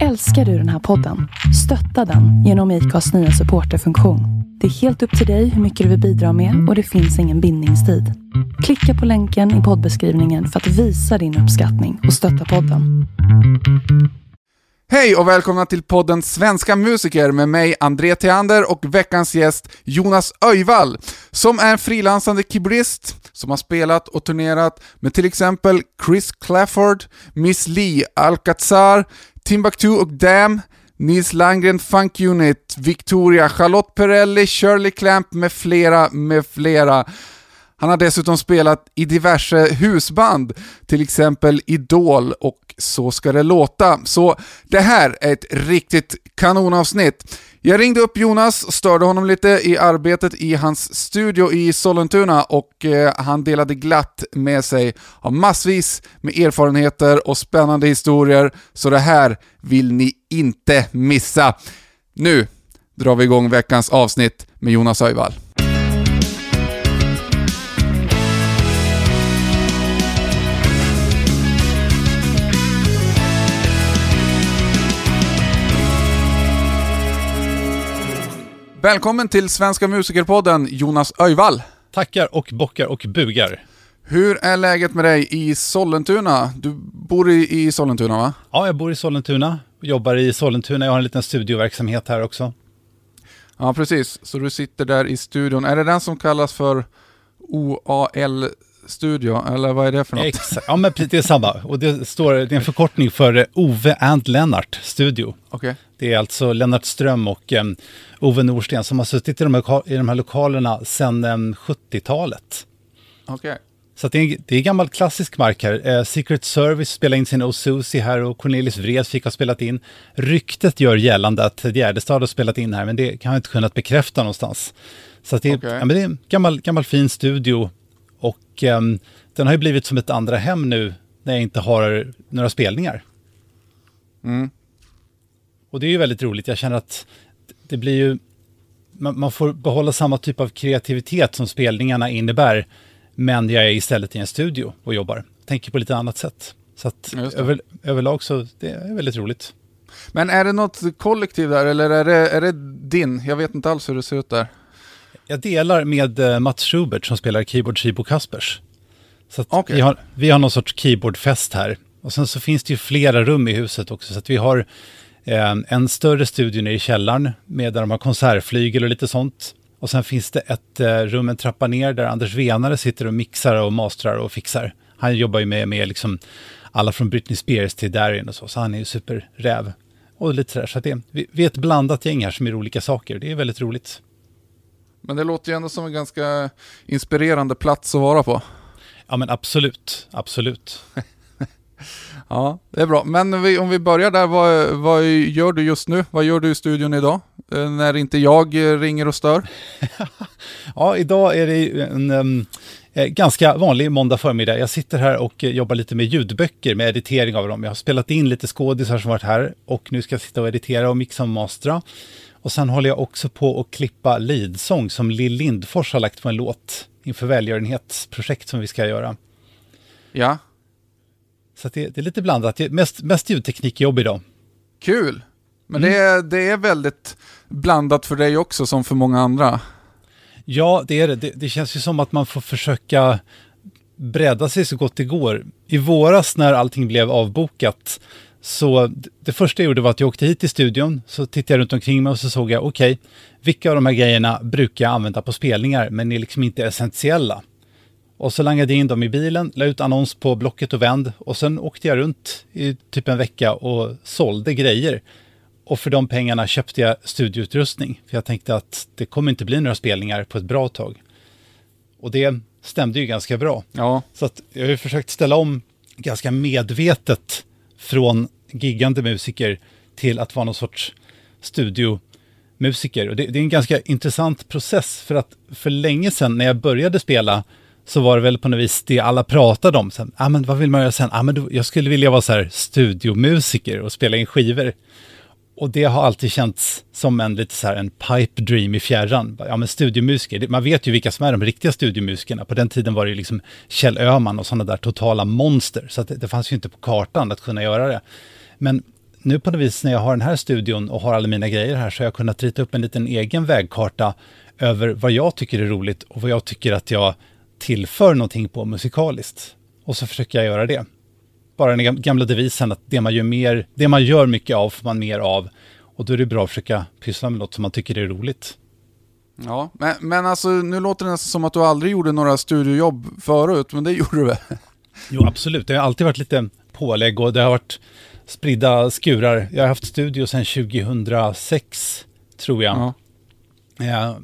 Älskar du den här podden? Stötta den genom IKAs nya supporterfunktion. Det är helt upp till dig hur mycket du vill bidra med och det finns ingen bindningstid. Klicka på länken i poddbeskrivningen för att visa din uppskattning och stötta podden. Hej och välkomna till podden Svenska musiker med mig André Theander och veckans gäst Jonas Öjvall, som är en frilansande keyboardist som har spelat och turnerat med till exempel Chris Clafford, Miss Li, Alcazar, Timbuktu och Dam, Nils Landgren Funk Unit, Victoria, Charlotte Perrelli, Shirley Clamp med flera, med flera. Han har dessutom spelat i diverse husband, till exempel Idol och Så ska det låta. Så det här är ett riktigt kanonavsnitt. Jag ringde upp Jonas och störde honom lite i arbetet i hans studio i Sollentuna och eh, han delade glatt med sig av massvis med erfarenheter och spännande historier, så det här vill ni inte missa. Nu drar vi igång veckans avsnitt med Jonas Öjvall. Välkommen till Svenska Musikerpodden, Jonas Öjvall. Tackar och bockar och bugar. Hur är läget med dig i Sollentuna? Du bor i, i Sollentuna va? Ja, jag bor i Sollentuna. Jobbar i Sollentuna. Jag har en liten studioverksamhet här också. Ja, precis. Så du sitter där i studion. Är det den som kallas för OAL Studio, eller vad är det för något? Exakt, ja men det är samma. Och det, står, det är en förkortning för Ove and Lennart Studio. Okay. Det är alltså Lennart Ström och um, Ove Norsten som har suttit i de här, i de här lokalerna sedan um, 70-talet. Okay. Så det är, det är gammal klassisk mark här. Eh, Secret Service spelar in sin Osusi här och Cornelis Vreeswijk har spelat in. Ryktet gör gällande att Gärdestad har spelat in här, men det kan jag inte kunnat bekräfta någonstans. Så det, okay. ja, det är en gammal, gammal fin studio och um, den har ju blivit som ett andra hem nu när jag inte har några spelningar. Mm. Och det är ju väldigt roligt. Jag känner att det blir ju, man, man, får behålla samma typ av kreativitet som spelningarna innebär. Men jag är istället i en studio och jobbar. Tänker på lite annat sätt. Så att över, överlag så det är väldigt roligt. Men är det något kollektiv där eller är det, är det din? Jag vet inte alls hur det ser ut där. Jag delar med uh, Mats Schubert som spelar keyboard Chibo Kaspers. Så okay. vi, har, vi har någon sorts keyboardfest här. Och sen så finns det ju flera rum i huset också. Så att vi har eh, en större studio nere i källaren med där de har konsertflygel och lite sånt. Och sen finns det ett eh, rum en trappa ner där Anders Venare sitter och mixar och mastrar och fixar. Han jobbar ju med, med liksom alla från Britney Spears till Darin och så, så han är ju superräv. Och lite sådär, så att det, vi, vi är ett blandat gäng här som gör olika saker. Det är väldigt roligt. Men det låter ju ändå som en ganska inspirerande plats att vara på. Ja men absolut, absolut. ja, det är bra. Men vi, om vi börjar där, vad, vad gör du just nu? Vad gör du i studion idag? Eh, när inte jag ringer och stör? ja, idag är det en um, ganska vanlig måndag förmiddag. Jag sitter här och jobbar lite med ljudböcker, med editering av dem. Jag har spelat in lite skådisar som varit här och nu ska jag sitta och editera och mixa och mastra. Och sen håller jag också på att klippa lidsång som Lill Lindfors har lagt på en låt inför välgörenhetsprojekt som vi ska göra. Ja. Så det, det, är lite blandat. Mest, mest ljudteknikjobb idag. Kul. Men mm. det, är, det är väldigt blandat för dig också som för många andra. Ja, det är det. det. Det känns ju som att man får försöka bredda sig så gott det går. I våras när allting blev avbokat så det första jag gjorde var att jag åkte hit till studion, så tittade jag runt omkring mig och så såg jag, okej, okay, vilka av de här grejerna brukar jag använda på spelningar, men är liksom inte essentiella. Och så langade jag in dem i bilen, la ut annons på Blocket och Vänd och sen åkte jag runt i typ en vecka och sålde grejer. Och för de pengarna köpte jag studioutrustning, för jag tänkte att det kommer inte bli några spelningar på ett bra tag. Och det stämde ju ganska bra. Ja. Så jag har försökt ställa om ganska medvetet från giggande musiker till att vara någon sorts studiomusiker. Och det, det, är en ganska intressant process för att för länge sedan när jag började spela så var det väl på något vis det alla pratade om. Sen, ah, men vad vill man göra sen? Ah, men då, jag skulle vilja vara så här studiomusiker och spela in skivor. Och det har alltid känts som en lite så här en pipe dream i fjärran. Ja men studiomusiker, man vet ju vilka som är de riktiga studiomusikerna. På den tiden var det ju liksom Kjell Öhman och sådana där totala monster. Så det, det fanns ju inte på kartan att kunna göra det. Men nu på något vis när jag har den här studion och har alla mina grejer här så har jag kunnat rita upp en liten egen vägkarta över vad jag tycker är roligt och vad jag tycker att jag tillför någonting på musikaliskt. Och så försöker jag göra det. Bara den gamla devisen att det man gör, mer, det man gör mycket av får man mer av. Och då är det bra att försöka pyssla med något som man tycker är roligt. Ja, men, men alltså nu låter det nästan som att du aldrig gjorde några studiojobb förut, men det gjorde du väl? Jo, absolut. Det har alltid varit lite pålägg och det har varit spridda skurar. Jag har haft studio sedan 2006, tror jag. Ja. Ja,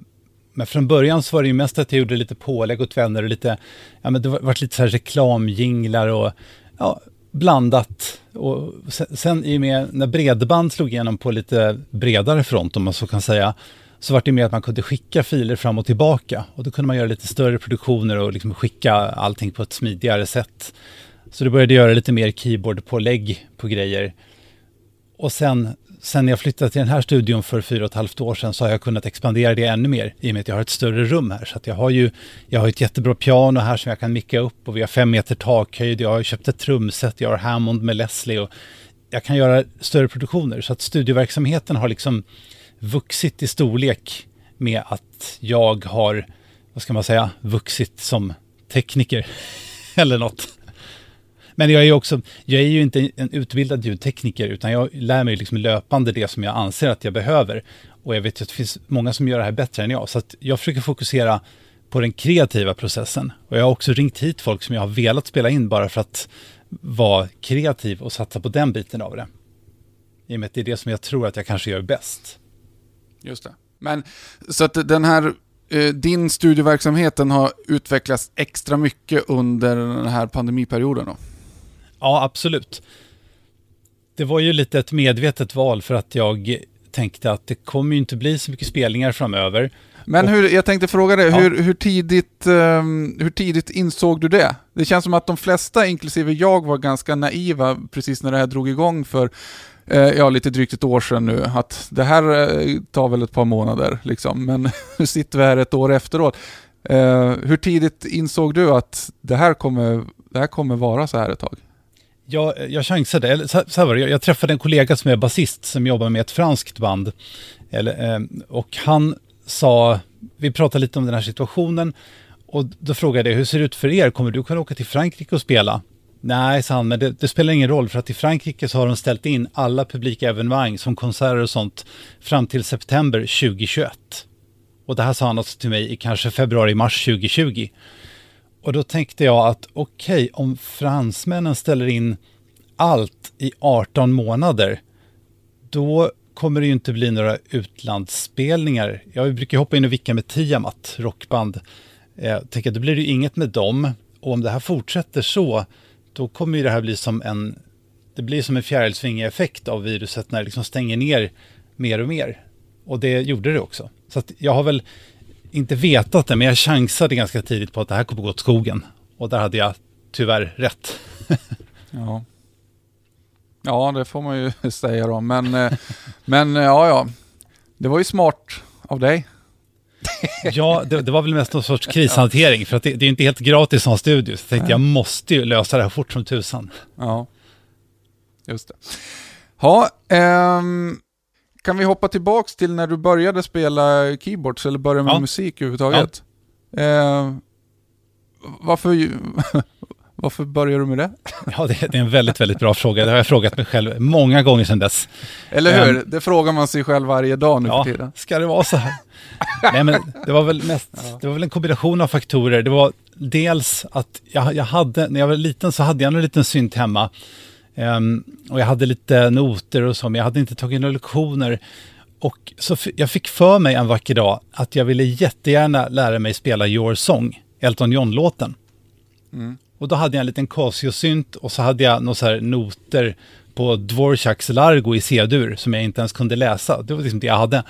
men från början så var det ju mest att jag gjorde lite pålägg åt vänner och lite, ja men det var, varit lite så här reklamjinglar och ja, blandat. Och sen, sen i och med när bredband slog igenom på lite bredare front om man så kan säga, så var det mer att man kunde skicka filer fram och tillbaka. Och då kunde man göra lite större produktioner och liksom skicka allting på ett smidigare sätt. Så det började göra lite mer keyboardpålägg på grejer. Och sen, sen jag flyttade till den här studion för fyra och ett halvt år sedan så har jag kunnat expandera det ännu mer i och med att jag har ett större rum här. Så att jag har ju jag har ett jättebra piano här som jag kan micka upp och vi har fem meter takhöjd. Jag har köpt ett trumset, jag har Hammond med Leslie och jag kan göra större produktioner. Så att studioverksamheten har liksom vuxit i storlek med att jag har, vad ska man säga, vuxit som tekniker eller något. Men jag är ju också, jag är ju inte en utbildad ljudtekniker utan jag lär mig liksom löpande det som jag anser att jag behöver. Och jag vet ju att det finns många som gör det här bättre än jag. Så att jag försöker fokusera på den kreativa processen. Och jag har också ringt hit folk som jag har velat spela in bara för att vara kreativ och satsa på den biten av det. I och med att det är det som jag tror att jag kanske gör bäst. Just det. Men så att den här, eh, din studieverksamheten har utvecklats extra mycket under den här pandemiperioden då? Ja, absolut. Det var ju lite ett medvetet val för att jag tänkte att det kommer ju inte bli så mycket spelningar framöver. Men hur, jag tänkte fråga dig, ja. hur, hur, tidigt, um, hur tidigt insåg du det? Det känns som att de flesta, inklusive jag, var ganska naiva precis när det här drog igång för eh, ja, lite drygt ett år sedan nu, att det här eh, tar väl ett par månader liksom, men nu sitter vi här ett år efteråt. Eh, hur tidigt insåg du att det här kommer, det här kommer vara så här ett tag? Jag, jag chansade, eller så, så här var det, jag, jag, träffade en kollega som är basist som jobbar med ett franskt band. Eller, eh, och han sa, vi pratade lite om den här situationen och då frågade jag, hur ser det ut för er? Kommer du kunna åka till Frankrike och spela? Nej, sa han, men det, det, spelar ingen roll för att i Frankrike så har de ställt in alla publika evenemang som konserter och sånt fram till september 2021. Och det här sa han alltså till mig i kanske februari-mars 2020. Och då tänkte jag att okej, okay, om fransmännen ställer in allt i 18 månader, då kommer det ju inte bli några utlandsspelningar. Jag brukar hoppa in och vicka med Tiamat, rockband. Eh, jag tänker, då blir det ju inget med dem. Och om det här fortsätter så, då kommer ju det här bli som en, det blir som en fjärilsvinge-effekt av viruset när det liksom stänger ner mer och mer. Och det gjorde det också. Så att jag har väl inte vetat det, men jag chansade ganska tidigt på att det här kommer gå åt skogen. Och där hade jag tyvärr rätt. ja. ja, det får man ju säga då. Men, eh, men eh, ja, ja. Det var ju smart av dig. ja, det, det, var väl mest någon sorts krishantering, för att det, det är inte helt gratis som studio. Så jag tänkte, jag måste ju lösa det här fort som tusan. Ja, just det. Ja, ehm, kan vi hoppa tillbaks till när du började spela keyboards eller började med ja. musik överhuvudtaget? Ja. Eh, varför, varför började du med det? Ja, det, det, är en väldigt, väldigt bra fråga. Det har jag frågat mig själv många gånger sedan dess. Eller hur? Um, det frågar man sig själv varje dag nu ja, för tiden. ska det vara så här? Nej, men det var väl mest, ja. det var väl en kombination av faktorer. Det var dels att jag, jag hade, när jag var liten så hade jag en liten synt hemma Um, och jag hade lite noter och så, men jag hade inte tagit några lektioner. Och så jag fick för mig en vacker dag att jag ville jättegärna lära mig spela Your Song, Elton John-låten. Mm. Och då hade jag en liten Casio-synt och så hade jag några så här noter på Dvorak's Largo i C-dur som jag inte ens kunde läsa. Det var liksom det jag hade.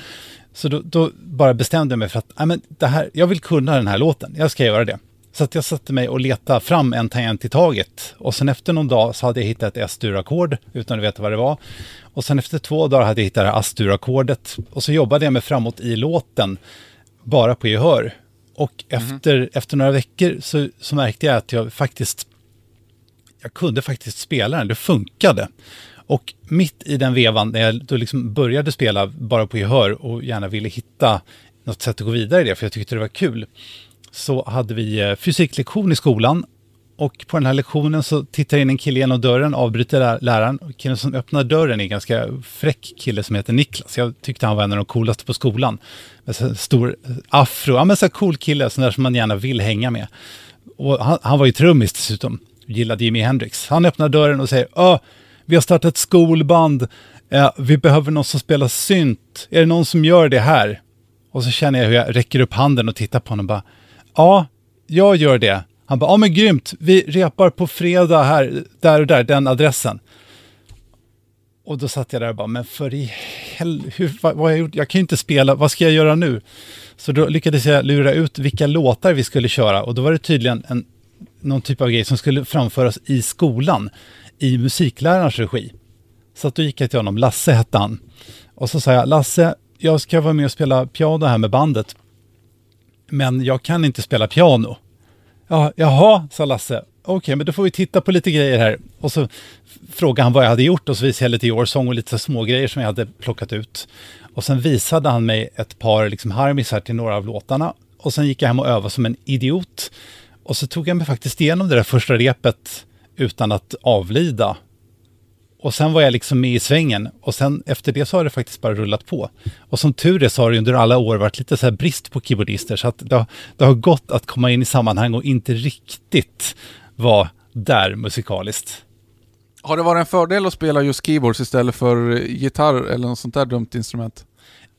Så då, då bara bestämde jag mig för att men det här, jag vill kunna den här låten, jag ska göra det. Så att jag satte mig och letade fram en tangent i taget. Och sen efter någon dag så hade jag hittat ett S-dur-ackord utan att veta vad det var. Och sen efter två dagar hade jag hittat det här As-dur-ackordet. Och så jobbade jag mig framåt i låten, bara på gehör. Och mm. efter, efter några veckor så, så märkte jag att jag faktiskt, jag kunde faktiskt spela den, det funkade. Och mitt i den vevan, när jag då liksom började spela bara på gehör och gärna ville hitta något sätt att gå vidare i det, för jag tyckte det var kul, så hade vi eh, fysiklektion i skolan. Och på den här lektionen så tittar in en kille genom dörren, avbryter läraren. Killen som öppnar dörren är en ganska fräck kille som heter Niklas. Jag tyckte han var en av de coolaste på skolan. Med så stor eh, afro, ja men så cool kille, sån där som man gärna vill hänga med. Och han, han var ju trummis dessutom, gillade Jimi Hendrix. Han öppnar dörren och säger, Åh, vi har startat ett skolband, eh, vi behöver någon som spelar synt. Är det någon som gör det här? Och så känner jag hur jag räcker upp handen och tittar på honom och bara, ja, jag gör det. Han bara, ja men grymt, vi repar på fredag här, där och där, den adressen. Och då satt jag där och bara, men för i helvete, vad, vad har jag gjort? Jag kan ju inte spela, vad ska jag göra nu? Så då lyckades jag lura ut vilka låtar vi skulle köra och då var det tydligen en, någon typ av grej som skulle framföras i skolan i musiklärarens regi. Så att då gick jag till honom, Lasse hette han. Och så sa jag, Lasse, jag ska vara med och spela piano här med bandet. Men jag kan inte spela piano. Ja, jaha, sa Lasse. Okej, okay, men då får vi titta på lite grejer här. Och så frågade han vad jag hade gjort och så visade jag lite Your Song och lite smågrejer som jag hade plockat ut. Och sen visade han mig ett par liksom harmisar till några av låtarna. Och sen gick jag hem och övade som en idiot. Och så tog jag mig faktiskt igenom det där första repet utan att avlida. Och sen var jag liksom med i svängen och sen efter det så har det faktiskt bara rullat på. Och som tur är så har det under alla år varit lite så här brist på keyboardister så att det har, det har gått att komma in i sammanhang och inte riktigt vara där musikaliskt. Har det varit en fördel att spela just keyboards istället för gitarr eller något sånt där dumt instrument?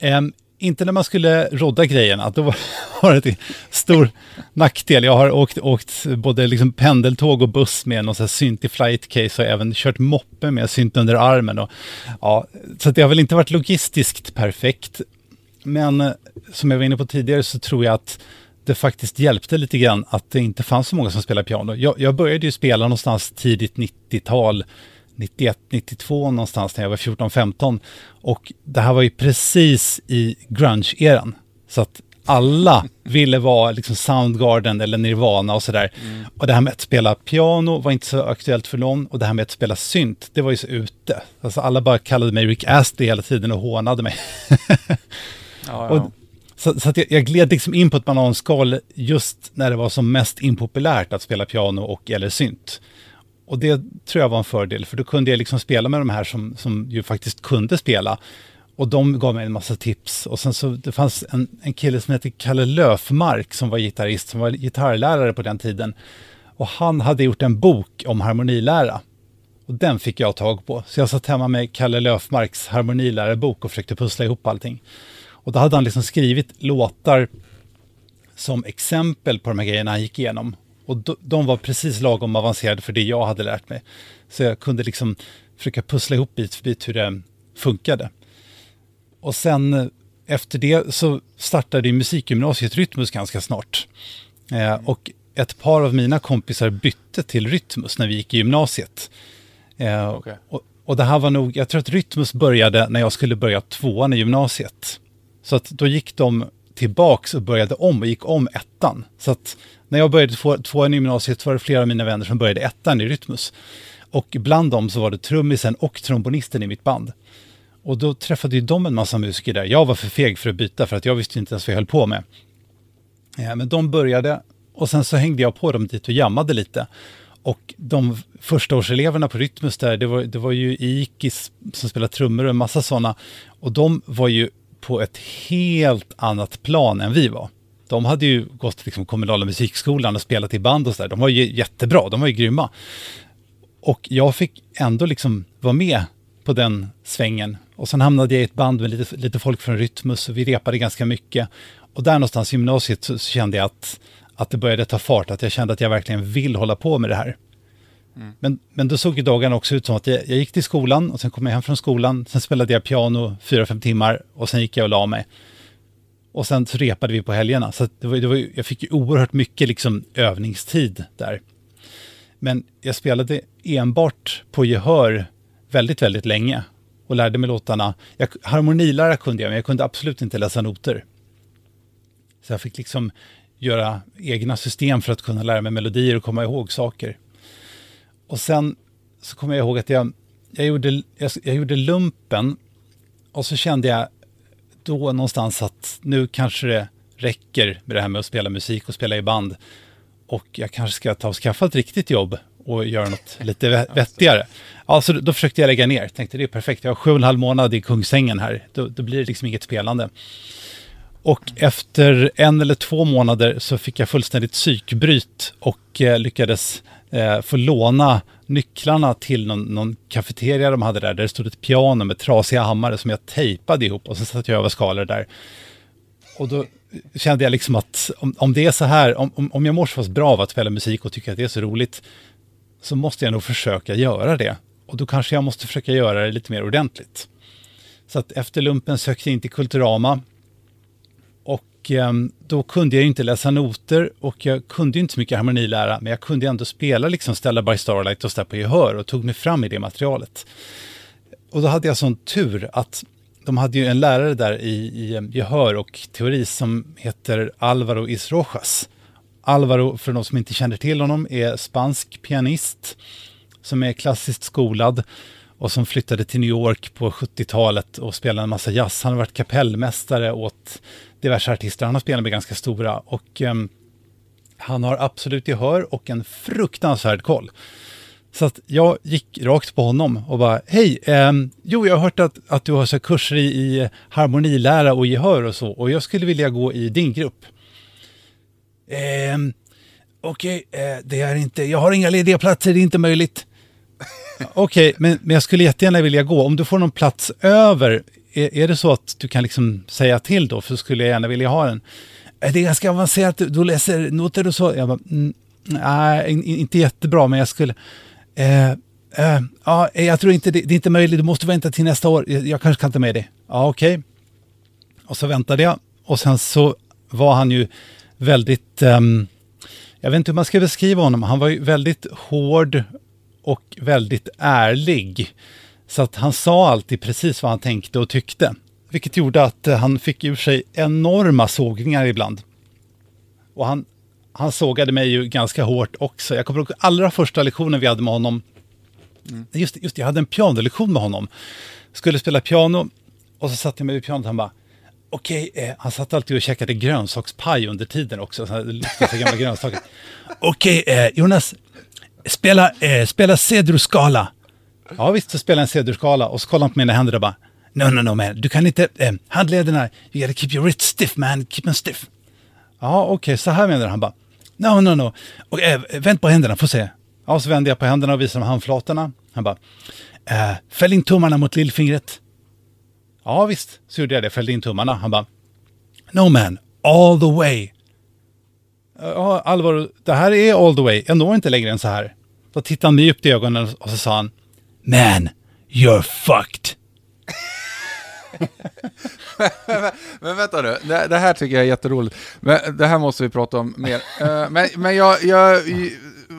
Um, inte när man skulle rodda grejerna, då var det en stor nackdel. Jag har åkt, åkt både liksom pendeltåg och buss med någon sån här synt i flight case och även kört moppe med synt under armen. Och, ja, så det har väl inte varit logistiskt perfekt. Men eh, som jag var inne på tidigare så tror jag att det faktiskt hjälpte lite grann att det inte fanns så många som spelade piano. Jag, jag började ju spela någonstans tidigt 90-tal 91, 92 någonstans när jag var 14-15. Och det här var ju precis i grunge-eran. Så att alla ville vara liksom Soundgarden eller Nirvana och sådär. Mm. Och det här med att spela piano var inte så aktuellt för någon. Och det här med att spela synt, det var ju så ute. Alltså alla bara kallade mig Rick Astley hela tiden och hånade mig. ja, ja. Och, så, så, att jag, jag gled liksom in på ett bananskal just när det var som mest impopulärt att spela piano och eller synt. Och det tror jag var en fördel, för då kunde jag liksom spela med de här som, som ju faktiskt kunde spela. Och de gav mig en massa tips. Och sen så det fanns en, en kille som hette Kalle Löfmark som var gitarrist, som var gitarrlärare på den tiden. Och han hade gjort en bok om harmonilära. Och den fick jag tag på. Så jag satt hemma med Kalle Löfmarks harmonilärarebok och försökte pussla ihop allting. Och då hade han liksom skrivit låtar som exempel på de här grejerna han gick igenom. Och de var precis lagom avancerade för det jag hade lärt mig. Så jag kunde liksom försöka pussla ihop bit för bit hur det funkade. Och sen eh, efter det så startade musikgymnasiet Rytmus ganska snart. Eh, och ett par av mina kompisar bytte till Rytmus när vi gick i gymnasiet. Eh, okay. och, och, det här var nog, jag tror att Rytmus började när jag skulle börja tvåan i gymnasiet. Så att då gick de tillbaks och började om och gick om ettan. Så att när jag började två, tvåan i gymnasiet var det flera av mina vänner som började ettan i Rytmus. Och bland dem så var det trummisen och trombonisten i mitt band. Och då träffade ju de en massa musiker där. Jag var för feg för att byta för att jag visste inte ens vad jag höll på med. Ja, men de började och sen så hängde jag på dem dit och jammade lite. Och de första årseleverna på Rytmus där, det var, det var ju Ikis som spelade trummor och en massa sådana. Och de var ju på ett helt annat plan än vi var. De hade ju gått liksom kommunala musikskolan och spelat i band och sådär. De var ju jättebra, de var ju grymma. Och jag fick ändå liksom vara med på den svängen. Och sen hamnade jag i ett band med lite, lite folk från Rytmus och vi repade ganska mycket. Och där någonstans i gymnasiet så, så kände jag att, att det började ta fart, att jag kände att jag verkligen vill hålla på med det här. Mm. Men, men då såg ju dagarna också ut som att jag, jag, gick till skolan och sen kom jag hem från skolan, sen spelade jag piano fyra, fem timmar och sen gick jag och la mig. Och sen så repade vi på helgerna, så det var, det var, jag fick ju oerhört mycket liksom övningstid där. Men jag spelade enbart på gehör väldigt, väldigt länge och lärde mig låtarna. Jag, harmonilära kunde jag, men jag kunde absolut inte läsa noter. Så jag fick liksom göra egna system för att kunna lära mig melodier och komma ihåg saker. Och sen så kommer jag ihåg att jag, jag, gjorde, jag, jag gjorde lumpen och så kände jag då någonstans att nu kanske det räcker med det här med att spela musik och spela i band. Och jag kanske ska ta och skaffa ett riktigt jobb och göra något lite vettigare. Alltså då försökte jag lägga ner, tänkte det är perfekt, jag har sju och en halv månad i Kungsängen här, då, då blir det liksom inget spelande. Och efter en eller två månader så fick jag fullständigt psykbryt och eh, lyckades eh, få låna nycklarna till någon, någon kafeteria de hade där, där det stod ett piano med trasiga hammare som jag tejpade ihop och så satte jag över skalor där. Och då kände jag liksom att om, om det är så här, om, om jag mår så pass bra av att spela musik och tycker att det är så roligt, så måste jag nog försöka göra det. Och då kanske jag måste försöka göra det lite mer ordentligt. Så att efter lumpen sökte jag in till Kulturama. Och då kunde jag inte läsa noter och jag kunde inte så mycket harmonilära, men jag kunde ändå spela liksom Stella by Starlight och på gehör och tog mig fram i det materialet. Och då hade jag sån tur att de hade ju en lärare där i, i eh, gehör och teori som heter Alvaro Isrojas. Alvaro, för de som inte känner till honom, är spansk pianist som är klassiskt skolad och som flyttade till New York på 70-talet och spelade en massa jazz. Han har varit kapellmästare åt diverse artister. Han har spelat med ganska stora och eh, han har absolut gehör och en fruktansvärd koll. Så att jag gick rakt på honom och bara, hej, eh, jo jag har hört att, att du har så kurser i, i harmonilära och gehör och så och jag skulle vilja gå i din grupp. Eh, Okej, okay, eh, det är inte, jag har inga lediga platser, det är inte möjligt. Okej, okay, men, men jag skulle jättegärna vilja gå. Om du får någon plats över, är, är det så att du kan liksom säga till då, för då skulle jag gärna vilja ha den. Äh, det är ganska avancerat, du läser noter och så. Jag bara, mm, nej, inte jättebra, men jag skulle... Eh, eh, ja, eh, jag tror inte det, det, är inte möjligt, du måste vänta till nästa år. Jag, jag kanske kan ta med det. Ja, okej. Okay. Och så väntade jag och sen så var han ju väldigt, um, jag vet inte hur man ska beskriva honom, han var ju väldigt hård och väldigt ärlig. Så att han sa alltid precis vad han tänkte och tyckte. Vilket gjorde att eh, han fick ur sig enorma sågningar ibland. Och han, han sågade mig ju ganska hårt också. Jag kommer ihåg allra första lektionen vi hade med honom. Mm. Just, just jag hade en pianolektion med honom. Skulle spela piano och så satte jag mig vid pianot och han bara Okej, okay, eh, han satt alltid och käkade grönsakspaj under tiden också. Så gamla grönsaker. Okej, okay, eh, Jonas, spela, eh, spela cedruskala. Ja visst, så spelar en cedruskala. och så kollar han på mina händer och bara No, no, no man, du kan inte, eh, handlederna, you gotta keep your wrist stiff man, keep them stiff. Ja, okej, okay, så här menar han bara. No, no, no. Och, eh, vänd på händerna, får se. Ja, så vände jag på händerna och visade handflatorna. Han bara, eh, fäll in tummarna mot lillfingret. Ja, visst, så gjorde jag det, fällde in tummarna. Han bara, no man, all the way. Ja, allvar, det här är all the way. Jag når inte längre än så här. Då tittade han mig djupt i ögonen och så sa han, man, you're fucked. men, men vänta nu, det, det, här tycker jag är jätteroligt. Men, det här måste vi prata om mer. Uh, men, men jag, jag,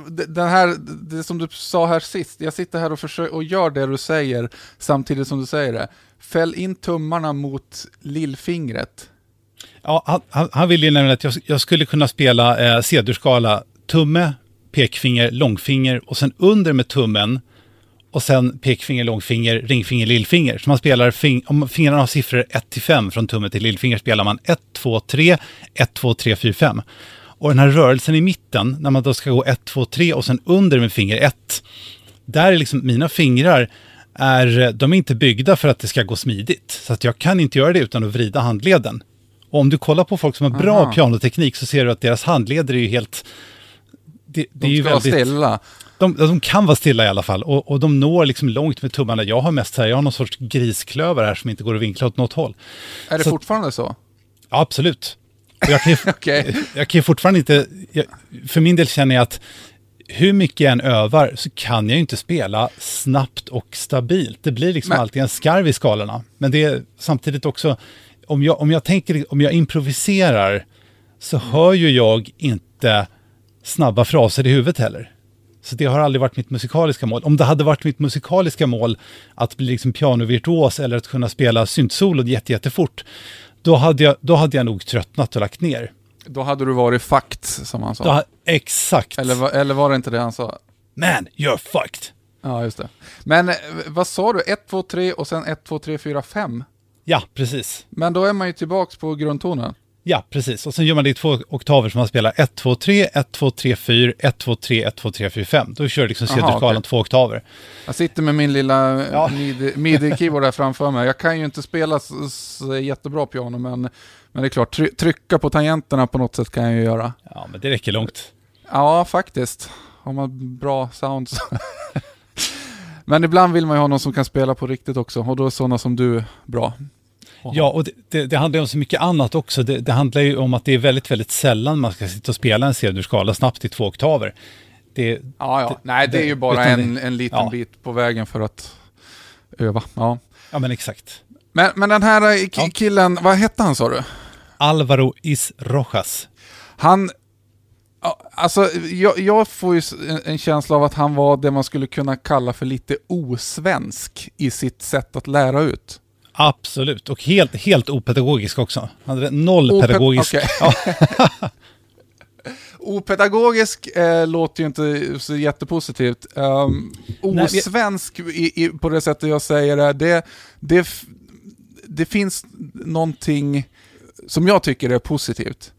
den här, det som du sa här sist, jag sitter här och, försöker, och gör det du säger samtidigt som du säger det. Fäll in tummarna mot lillfingret. Ja, han, han, han ville nämligen att jag, jag skulle kunna spela eh, C-dur-skala, tumme, pekfinger, långfinger och sen under med tummen och sen pekfinger, långfinger, ringfinger, lillfinger. Så man spelar, fing om fingrarna har siffror 1 till 5 från tumme till lillfinger spelar man 1, 2, 3, 1, 2, 3, 4, 5. Och den här rörelsen i mitten, när man då ska gå 1, 2, 3 och sen under med finger 1. Där är liksom mina fingrar, är, de är inte byggda för att det ska gå smidigt. Så att jag kan inte göra det utan att vrida handleden. Och om du kollar på folk som har bra Aha. pianoteknik så ser du att deras handleder är ju helt... Det, det de är ju ska väldigt, vara stilla. De, de, kan vara stilla i alla fall och, och de når liksom långt med tummarna. Jag har mest här, jag har någon sorts grisklöver här som inte går att vinkla åt något håll. Är det så, fortfarande så? Ja, absolut. jag kan ju, okay. jag kan ju fortfarande inte, jag, för min del känner jag att hur mycket jag än övar så kan jag ju inte spela snabbt och stabilt. Det blir liksom Men. alltid en skarv i skalorna. Men det är samtidigt också, om jag, om jag tänker, om jag improviserar så hör ju jag inte snabba fraser i huvudet heller. Så det har aldrig varit mitt musikaliska mål. Om det hade varit mitt musikaliska mål att bli liksom pianovirtuos eller att kunna spela syntsolo jättefort, då hade, jag, då hade jag nog tröttnat och lagt ner. Då hade du varit fucked, som han sa. Då, exakt. Eller, eller var det inte det han sa? Man, you're fucked. Ja, just det. Men eh, vad sa du? 1, 2, 3 och sen 1, 2, 3, 4, 5? Ja, precis. Men då är man ju tillbaks på grundtonen. Ja, precis. Och sen gör man det i två oktaver som man spelar 1, 2, 3, 1, 2, 3, 4, 1, 2, 3, 1, 2, 3, 4, 5. Då kör du liksom C-dur-skalan okej. två oktaver. Jag sitter med min lilla Ja. midi- midi-keyboard där framför mig. Jag kan ju inte spela jättebra piano, men, men det är klart, try- trycka på tangenterna på något sätt kan jag ju göra. Ja, men det räcker långt. Ja, faktiskt. Har man bra sound så... Men ibland vill man ju ha någon som kan spela på riktigt också, och då är sådana som du bra. Ja, och det, det, det handlar ju om så mycket annat också. Det, det handlar ju om att det är väldigt, väldigt sällan man ska sitta och spela en C-dur-skala snabbt i två oktaver. Det, Ja, ja. Nej, det är ju bara en, en liten ja. bit på vägen för att öva. Ja. ja, men exakt. Men, men den här eh, Ja. killen, vad hette han sa du? Alvaro Is Rojas. Han... Alltså, jag, jag får ju en känsla av att han var det man skulle kunna kalla för lite osvensk i sitt sätt att lära ut. Absolut, och helt, helt opedagogisk också. Han hade noll Ope- pedagogisk. Ja, Opedagogisk eh, låter ju inte så jättepositivt. Um, osvensk i, i, på det sättet jag säger det, det, det, det finns någonting som jag tycker är positivt.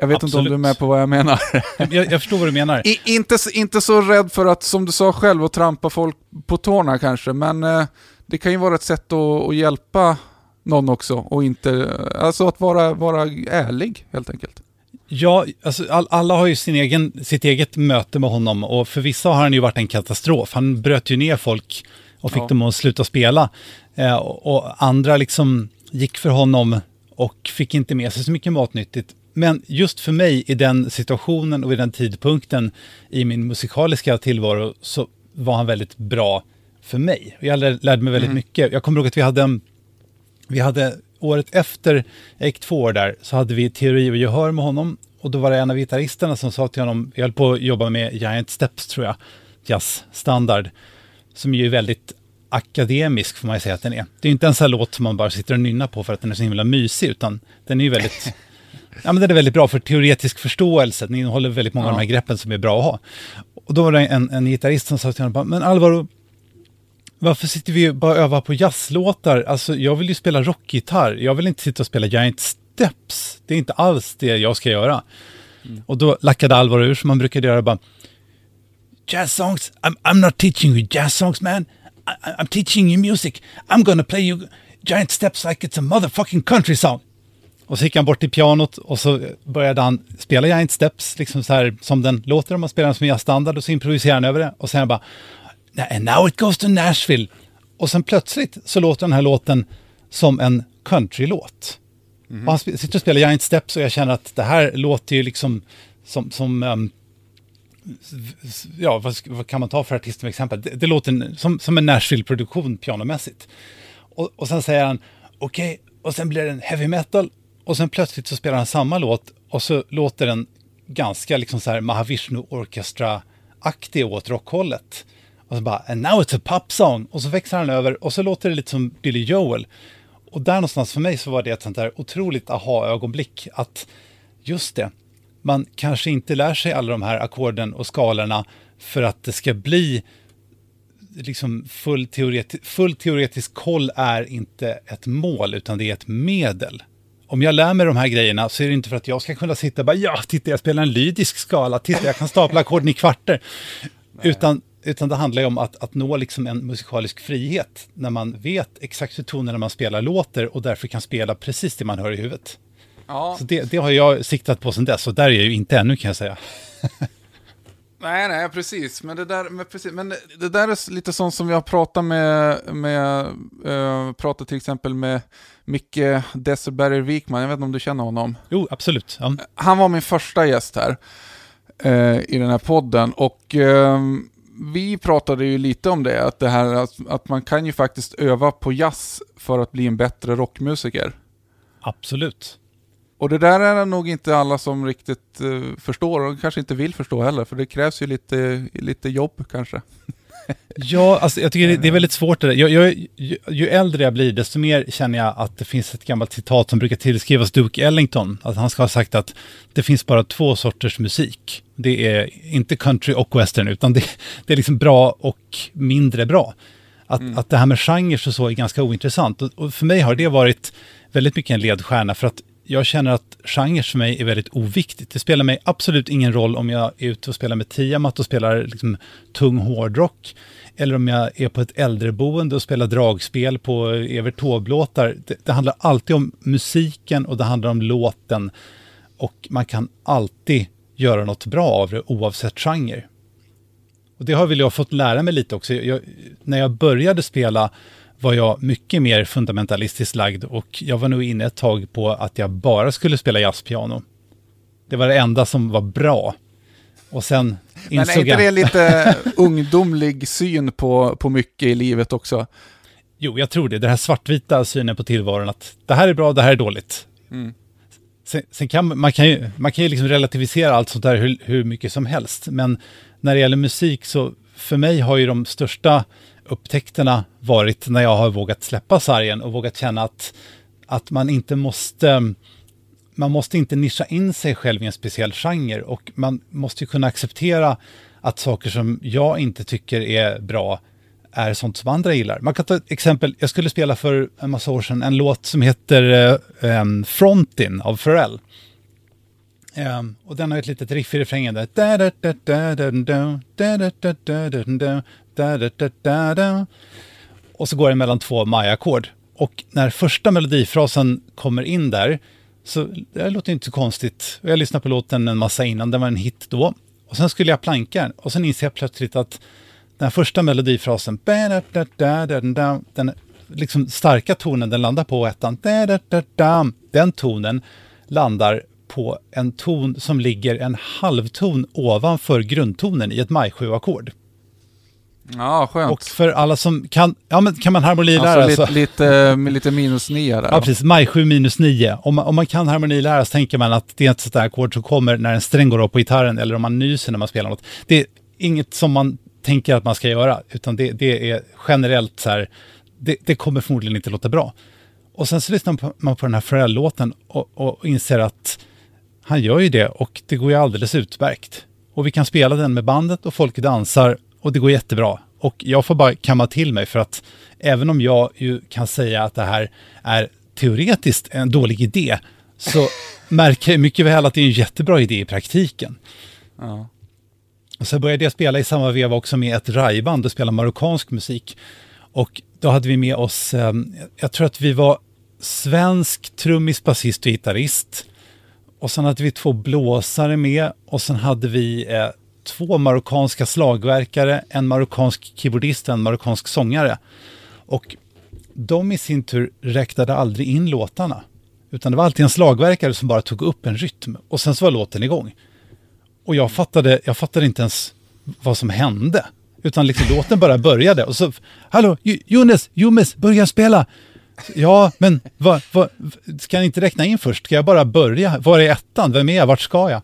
Jag vet inte om du är Absolut. med på vad jag menar. jag, jag förstår vad du menar. I, inte, inte så rädd för att, som du sa själv, att trampa folk på tårna kanske, men eh, det kan ju vara ett sätt att, att hjälpa någon också och inte, alltså att vara, vara ärlig helt enkelt. Ja, alltså all, alla har ju sin egen, sitt eget möte med honom och för vissa har han ju varit en katastrof. Han bröt ju ner folk och fick Ja. dem att sluta spela. Eh, och, och andra liksom gick för honom och fick inte med sig så mycket matnyttigt. Men just för mig i den situationen och i den tidpunkten i min musikaliska tillvaro så var han väldigt bra för mig. Jag lär- lärde mig väldigt mycket. Jag kommer ihåg att vi hade en vi hade året efter jag gick två år där så hade vi teori och gehör med honom och då var det en av gitarristerna som sa till honom, jag höll på att jobba med Giant Steps tror jag, jazzstandard, som ju är väldigt akademisk får man ju säga att den är. Det är inte en sån här låt som man bara sitter och nynnar på för att den är så himla mysig, utan den är ju väldigt, ja men den är väldigt bra för teoretisk förståelse, den innehåller väldigt många av de här greppen som är bra att ha. Och då var det en, en gitarrist som sa till honom, men Alvaro, varför sitter vi bara och övar på jazzlåtar? Alltså, jag vill ju spela rockgitarr. Jag vill inte sitta och spela Giant Steps. Det är inte alls det jag ska göra. Och då lackade Alvaro ur som man brukade göra bara. Jazz songs? I'm, I'm not teaching you jazz songs man. I, I'm teaching you music. I'm gonna play you Giant Steps like it's a motherfucking country song. Och så gick han bort till pianot och så började han spela Giant Steps, liksom så här som den låter om man spelar den som jazzstandard och så improviserar han över det. Och sen bara, and now it goes to Nashville. Och sen plötsligt så låter den här låten som en countrylåt. Och han sitter och spelar Giant Steps och jag känner att det här låter ju liksom som, som s- ja, vad, vad kan man ta för artist som exempel? Det, det låter som, som en Nashville-produktion pianomässigt. Och, och sen säger han, okej, och sen blir det en heavy metal, och sen plötsligt så spelar han samma låt, och så låter den ganska liksom så här Mahavishnu Orchestra-aktig åt rockhållet. Och så bara, and now it's a pop song. Och så växlar han över, och så låter det lite som Billy Joel. Och där någonstans för mig så var det ett sånt där otroligt aha-ögonblick, att just det, man kanske inte lär sig alla de här ackorden och skalorna för att det ska bli liksom full, teoreti full teoretisk koll är inte ett mål, utan det är ett medel. Om jag lär mig de här grejerna så är det inte för att jag ska kunna sitta och bara ja, titta jag spelar en lydisk skala, titta jag kan stapla ackorden i kvarter. Utan, utan det handlar ju om att, att nå liksom en musikalisk frihet när man vet exakt hur tonerna man spelar låter och därför kan spela precis det man hör i huvudet. Ja. Så det, det har jag siktat på sedan dess och där är jag ju inte ännu kan jag säga. Nej, nej, precis. Men det där, men precis, men det- det där är lite sånt som vi har pratat med, med uh, pratat till exempel med Micke Desselberger Wikman, jag vet inte om du känner honom? Jo, absolut. Ja. Han var min första gäst här eh, i den här podden och eh, vi pratade ju lite om det, att, det här, att, att man kan ju faktiskt öva på jazz för att bli en bättre rockmusiker. Absolut. Och det där är det nog inte alla som riktigt eh, förstår och kanske inte vill förstå heller, för det krävs ju lite, lite jobb kanske. Ja, alltså jag tycker det, är väldigt svårt det där. Jag, jag, ju, ju, äldre jag blir, desto mer känner jag att det finns ett gammalt citat som brukar tillskrivas Duke Ellington. Att han ska ha sagt att det finns bara två sorters musik. Det är inte country och western, utan det, det är liksom bra och mindre bra. Att, mm. att det här med genrer och så är ganska ointressant. Och, och för mig har det varit väldigt mycket en ledstjärna, för att jag känner att genre för mig är väldigt oviktigt. Det spelar mig absolut ingen roll om jag är ute och spelar med Tiamat och spelar liksom tung hårdrock, eller om jag är på ett äldreboende och spelar dragspel på Evert Taube-låtar. Det, det, handlar alltid om musiken och det handlar om låten. Och man kan alltid göra något bra av det oavsett genre. Och det har väl jag fått lära mig lite också. Jag, när jag började spela var jag mycket mer fundamentalistiskt lagd och jag var nog inne ett tag på att jag bara skulle spela jazzpiano. Det var det enda som var bra. Och sen insåg Men är inte det lite ungdomlig syn på, på mycket i livet också? Jo, jag tror det. Den här svartvita synen på tillvaron att det här är bra, det här är dåligt. Mm. Sen, sen, kan man kan ju, man kan ju liksom relativisera allt sånt där hur, hur mycket som helst. Men när det gäller musik så för mig har ju de största upptäckterna varit när jag har vågat släppa sargen och vågat känna att, att man inte måste man måste inte nischa in sig själv i en speciell genre och man måste ju kunna acceptera att saker som jag inte tycker är bra är sånt som andra gillar. Man kan ta ett exempel, jag skulle spela för en massa år sedan en låt som heter um, Frontin av Pharrell. Um, och den har ett litet riff i refrängen där. Och så går den mellan två Maya-ackord. Och när första melodifrasen kommer in där, så det låter inte så konstigt. Jag lyssnade på låten en massa innan, den var en hit då. Och sen skulle jag planka den och sen inser jag plötsligt att den första melodifrasen, den liksom starka tonen den landar på ettan, den tonen landar på en ton som ligger en halvton ovanför grundtonen i ett maj 7-ackord. Ja, skönt. Och för alla som kan, ja men kan man harmonilära alltså, lite, lite, lite minus 9 där. Ja, precis. Maj 7 minus 9. Om man, om man kan harmonilära så tänker man att det är ett sånt där ackord som kommer när en sträng går upp på gitarren eller om man nyser när man spelar något. Det är inget som man tänker att man ska göra, utan det, det är generellt så här, det, det, kommer förmodligen inte låta bra. Och sen så lyssnar man på den här Pharrell-låten och, och inser att han gör ju det och det går ju alldeles utmärkt. Och vi kan spela den med bandet och folk dansar och det går jättebra. Och jag får bara kamma till mig för att även om jag ju kan säga att det här är teoretiskt en dålig idé så märker jag mycket väl att det är en jättebra idé i praktiken. Ja. Och så började jag spela i samma veva också med ett rajband och spela marockansk musik. Och då hade vi med oss, eh, jag tror att vi var svensk trummis, basist och gitarrist. Och sen hade vi två blåsare med och sen hade vi eh, två marockanska slagverkare, en marockansk keyboardist och en marockansk sångare. Och de i sin tur räknade aldrig in låtarna. Utan det var alltid en slagverkare som bara tog upp en rytm och sen så var låten igång. Och jag fattade, jag fattade inte ens vad som hände. Utan liksom låten bara började och så, hallå, Jonas, Jonas, börja spela. Ja, men vad, vad, ska jag inte räkna in först? Ska jag bara börja? Var är ettan? Vem är jag? Vart ska jag?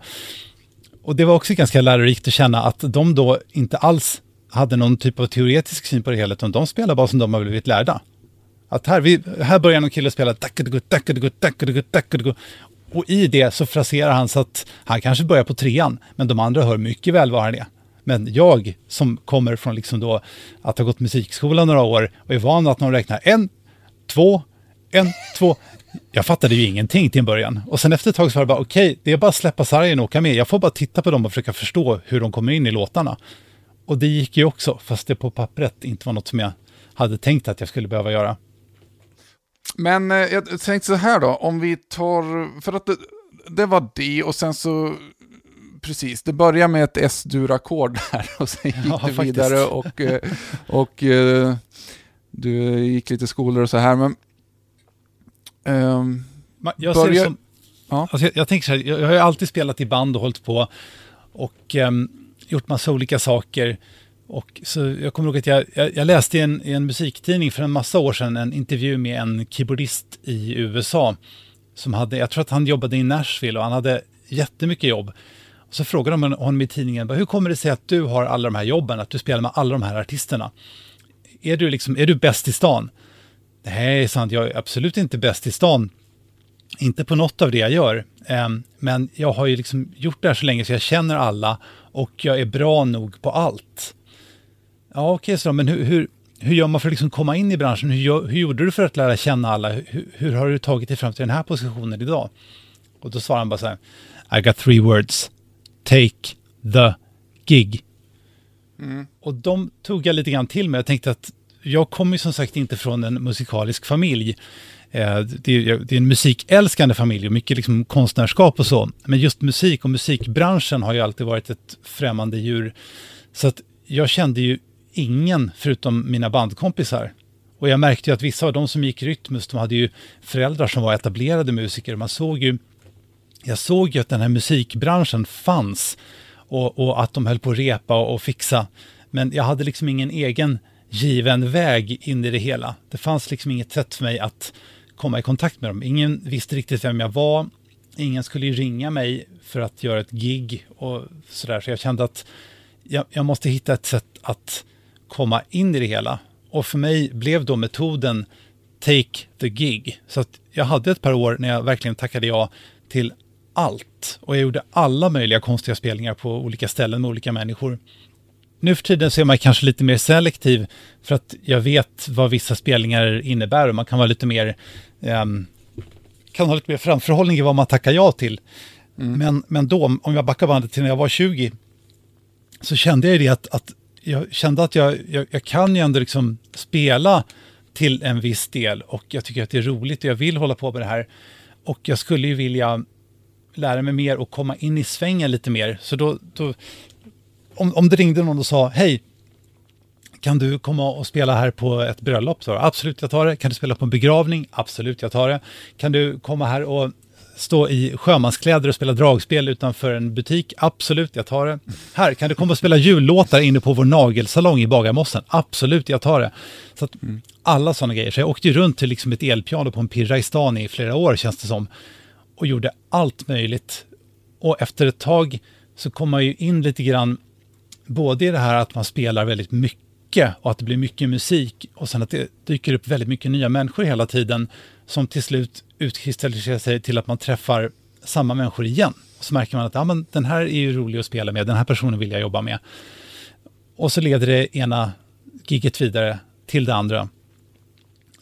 Och det var också ganska lärorikt att känna att de då inte alls hade någon typ av teoretisk syn på det hela, utan de spelar bara som de har blivit lärda. Att här, vi, här börjar någon kille spela och i det så fraserar han så att han kanske börjar på trean, men de andra hör mycket väl var han är. Men jag som kommer från liksom då att ha gått musikskola några år och är van att någon räknar en, två, en, två. Jag fattade ju ingenting till en början. Och sen efter ett tag så var det bara okej, okay, det är bara att släppa sargen och åka med. Jag får bara titta på dem och försöka förstå hur de kommer in i låtarna. Och det gick ju också, fast det på pappret inte var något som jag hade tänkt att jag skulle behöva göra. Men eh, jag tänkte så här då, om vi tar, för att det, det var det och sen så, precis, det börjar med ett S-dur-ackord där och sen gick ja, det vidare och, eh, och, och eh, du gick lite skolor och så här, men... Um, jag, börjar... ser som, ja. alltså jag, jag, tänker så här, jag, jag, har ju alltid spelat i band och hållit på och um, gjort massa olika saker. Och så jag kommer ihåg att jag, jag, jag läste i en, i en, musiktidning för en massa år sedan en intervju med en keyboardist i USA. Som hade, jag tror att han jobbade i Nashville och han hade jättemycket jobb. Så frågar de honom i tidningen, hur kommer det sig att du har alla de här jobben, att du spelar med alla de här artisterna? Är du, liksom, är du bäst i stan? Nej, sant, jag är absolut inte bäst i stan. Inte på något av det jag gör. Ehm, men jag har ju liksom gjort det här så länge så jag känner alla och jag är bra nog på allt. Ja, okej, okay, men hur, hur, hur gör man för att liksom komma in i branschen? Hur, hur gjorde du för att lära känna alla? Hur, hur, har du tagit dig fram till den här positionen idag? Och då svarar han bara så här, I got three words. Take the gig. Mm. Och de tog jag lite grann till mig. Jag tänkte att jag kommer som sagt inte från en musikalisk familj. Eh, det är, en musikälskande familj och mycket liksom konstnärskap och så. Men just musik och musikbranschen har ju alltid varit ett främmande djur. Så att jag kände ju ingen förutom mina bandkompisar. Och jag märkte ju att vissa av de som gick Rytmus, de hade ju föräldrar som var etablerade musiker. Man såg ju, jag såg ju att den här musikbranschen fanns och, och att de höll på att repa och, och fixa. Men jag hade liksom ingen egen given väg in i det hela. Det fanns liksom inget sätt för mig att komma i kontakt med dem. Ingen visste riktigt vem jag var. Ingen skulle ju ringa mig för att göra ett gig och sådär. Så jag kände att jag, jag måste hitta ett sätt att komma in i det hela. Och för mig blev då metoden Take the gig. Så att jag hade ett par år när jag verkligen tackade ja till allt. Och jag gjorde alla möjliga konstiga spelningar på olika ställen med olika människor. Nu för tiden så är man kanske lite mer selektiv för att jag vet vad vissa spelningar innebär och man kan vara lite mer um, kan ha lite mer framförhållning i vad man tackar ja till. Mm. Men, men då, om jag backar bandet till när jag var 20, så kände jag det att, att jag kände att jag, jag, jag, kan ju ändå liksom spela till en viss del och jag tycker att det är roligt och jag vill hålla på med det här. Och jag skulle ju vilja lära mig mer och komma in i svängen lite mer. Så då, då om, om det ringde någon och sa hej, kan du komma och spela här på ett bröllop? Så, Absolut, jag tar det. Kan du spela på en begravning? Absolut, jag tar det. Kan du komma här och stå i sjömanskläder och spela dragspel utanför en butik? Absolut, jag tar det. Här, kan du komma och spela jullåtar inne på vår nagelsalong i Bagarmossen? Absolut, jag tar det. Så att, mm. alla sådana grejer. Så jag åkte ju runt till liksom ett elpiano på en pirra i stan i flera år, känns det som. Och gjorde allt möjligt. Och efter ett tag så kom man ju in lite grann både i det här att man spelar väldigt mycket och att det blir mycket musik och sen att det dyker upp väldigt mycket nya människor hela tiden som till slut utkristalliserar sig till att man träffar samma människor igen. Och så märker man att ja, men den här är ju rolig att spela med, den här personen vill jag jobba med. Och så leder det ena giget vidare till det andra.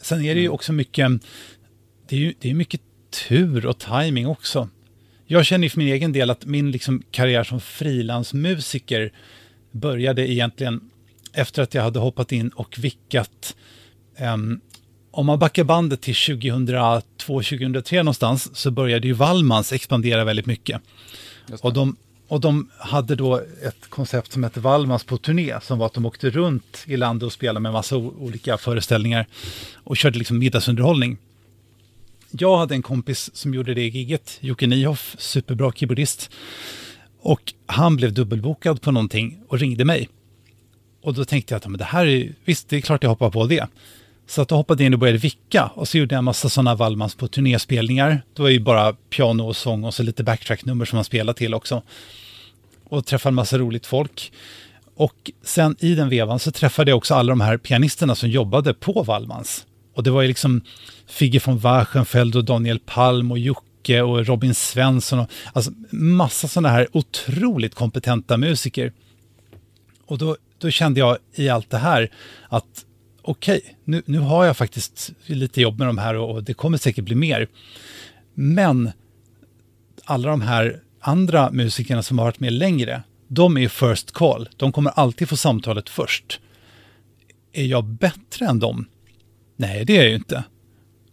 Sen är det ju mm. också mycket, det är ju det är mycket tur och timing också. Jag känner för min egen del att min liksom karriär som frilansmusiker började egentligen efter att jag hade hoppat in och vickat. Um, om man backar bandet till 2002-2003 någonstans så började ju Wallmans expandera väldigt mycket. Och de, och de hade då ett koncept som hette Wallmans på turné, som var att de åkte runt i landet och spelade med massa olika föreställningar och körde liksom middagsunderhållning. Jag hade en kompis som gjorde det giget, Jocke Nyhoff, superbra keyboardist. Och han blev dubbelbokad på någonting och ringde mig. Och då tänkte jag att men det här är, visst, det är klart jag hoppar på det. Så att då hoppade jag in och började vicka och så gjorde jag en massa sådana Wallmans på turnéspelningar. Det var ju bara piano och sång och så lite backtrack-nummer som man spelade till också. Och träffade en massa roligt folk. Och sen i den vevan så träffade jag också alla de här pianisterna som jobbade på Wallmans. Och det var ju liksom Figge von Wachenfeld och Daniel Palm och Jocke Jocke och Robin Svensson. Och, alltså massa sådana här otroligt kompetenta musiker. Och då, då kände jag i allt det här att okej, okay, nu, nu har jag faktiskt lite jobb med de här och, och det kommer säkert bli mer. Men alla de här andra musikerna som har varit med längre, de är first call. De kommer alltid få samtalet först. Är jag bättre än dem? Nej, det är jag ju inte.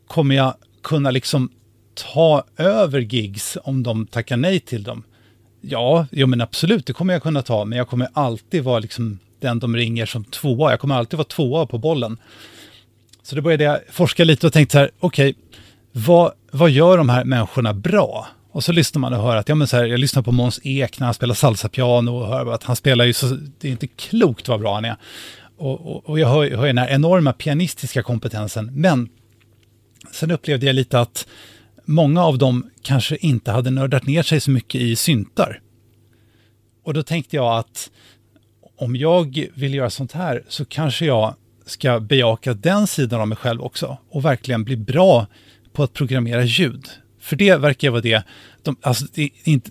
Kommer jag kunna liksom ta över gigs om de tackar nej till dem? Ja, jo men absolut, det kommer jag kunna ta, men jag kommer alltid vara liksom den de ringer som tvåa. Jag kommer alltid vara tvåa på bollen. Så då började jag forska lite och tänkte så här, okej, okay, vad, vad gör de här människorna bra? Och så lyssnar man och hör att, ja men så här, jag lyssnar på Måns Ek när han spelar salsa-piano och hör att han spelar ju så, det är inte klokt vad bra han är. Och, och, och jag hör, hör den här enorma pianistiska kompetensen, men sen upplevde jag lite att många av dem kanske inte hade nördat ner sig så mycket i syntar. Och då tänkte jag att om jag vill göra sånt här så kanske jag ska bejaka den sidan av mig själv också och verkligen bli bra på att programmera ljud. För det verkar vara det, de, alltså,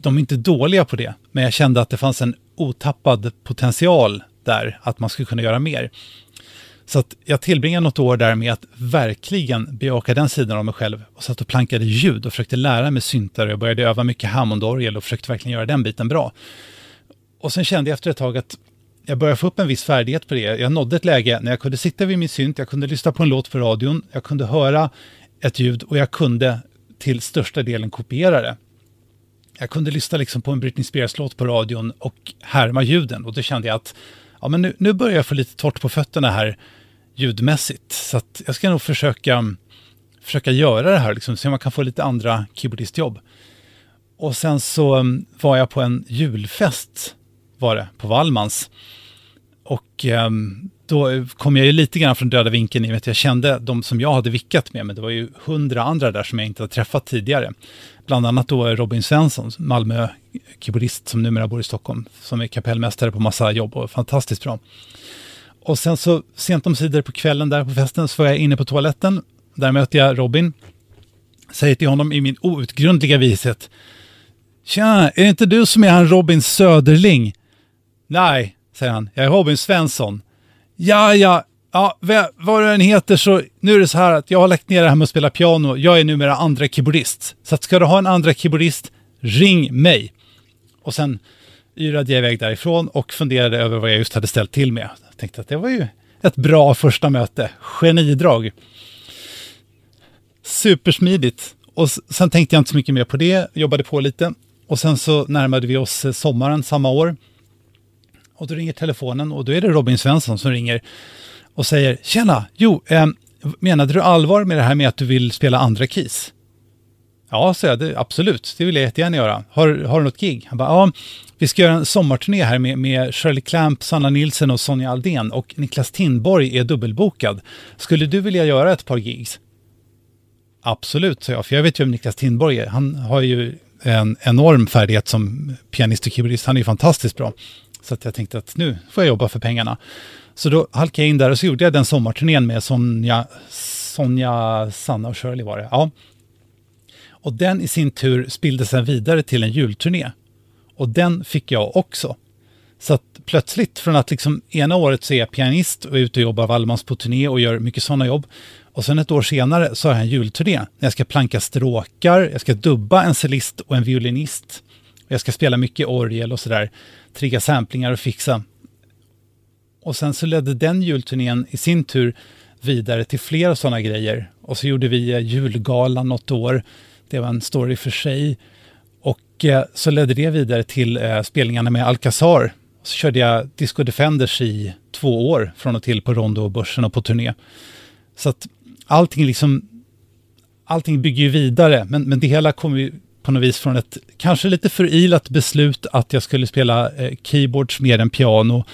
de är inte dåliga på det, men jag kände att det fanns en otappad potential där, att man skulle kunna göra mer. Så att jag tillbringade något år där med att verkligen bejaka den sidan av mig själv och satt och plankade ljud och försökte lära mig syntar och jag började öva mycket Hammondorgel och försökte verkligen göra den biten bra. Och sen kände jag efter ett tag att jag började få upp en viss färdighet på det. Jag nådde ett läge när jag kunde sitta vid min synt, jag kunde lyssna på en låt på radion, jag kunde höra ett ljud och jag kunde till största delen kopiera det. Jag kunde lyssna liksom på en Britney Spears-låt på radion och härma ljuden och då kände jag att ja, men nu, nu börjar jag få lite torrt på fötterna här ljudmässigt. Så att jag ska nog försöka, försöka göra det här, liksom, se om man kan få lite andra keyboardistjobb. Och sen så mm, var jag på en julfest, var det, på Wallmans. Och eh, då kom jag ju lite grann från döda vinkeln i och med att jag kände de som jag hade vickat med, men det var ju hundra andra där som jag inte hade träffat tidigare. Bland annat då Robin Svensson, Malmö-keyboardist som numera bor i Stockholm, som är kapellmästare på massa jobb och fantastiskt bra. Och sen så sent om sidor på kvällen där på festen så var jag inne på toaletten. Där möter jag Robin. Säger till honom i min outgrundliga vishet. Tja, är det inte du som är han Robin Söderling? Nej, säger han. Jag är Robin Svensson. Ja, ja, ja, vad du än heter så nu är det så här att jag har lagt ner det här med att spela piano. Jag är numera andra keyboardist. Så att ska du ha en andra keyboardist, ring mig. Och sen yrade jag iväg därifrån och funderade över vad jag just hade ställt till med. Jag tänkte att det var ju ett bra första möte. Genidrag. Supersmidigt. Och sen tänkte jag inte så mycket mer på det, jobbade på lite. Och sen så närmade vi oss eh, sommaren samma år. Och då ringer telefonen och då är det Robin Svensson som ringer och säger Tjena, jo, eh, menade du allvar med det här med att du vill spela andra keys? Ja, så jag, det, absolut, det vill jag jättegärna göra. Har, har du något gig? Han bara, ja, vi ska göra en sommarturné här med, med Shirley Clamp, Sanna Nilsen och Sonja Aldén och Niklas Tindborg är dubbelbokad. Skulle du vilja göra ett par gigs? Absolut, sa jag, för jag vet ju vem Niklas Tindborg är. Han har ju en enorm färdighet som pianist och keyboardist. Han är ju fantastiskt bra. Så att jag tänkte att nu får jag jobba för pengarna. Så då halkade jag in där och så gjorde jag den sommarturnén med Sonja, Sonja, Sanna och Shirley var det. Ja. Och den i sin tur spillde sen vidare till en julturné. Och den fick jag också. Så att plötsligt från att liksom ena året så är jag pianist och är ute och jobbar Wallmans på turné och gör mycket sådana jobb. Och sen ett år senare så har jag en julturné när jag ska planka stråkar, jag ska dubba en cellist och en violinist. Och jag ska spela mycket orgel och sådär, trigga samplingar och fixa. Och sen så ledde den julturnén i sin tur vidare till flera sådana grejer. Och så gjorde vi eh, julgalan något år det var en story för sig. Och eh, så ledde det vidare till eh, spelningarna med Alcazar. Så körde jag Disco Defenders i två år från och till på Rondo och Börsen och på turné. Så att allting liksom, allting bygger ju vidare, men, men det hela kommer ju på något vis från ett kanske lite förilat beslut att jag skulle spela eh, keyboards mer än piano.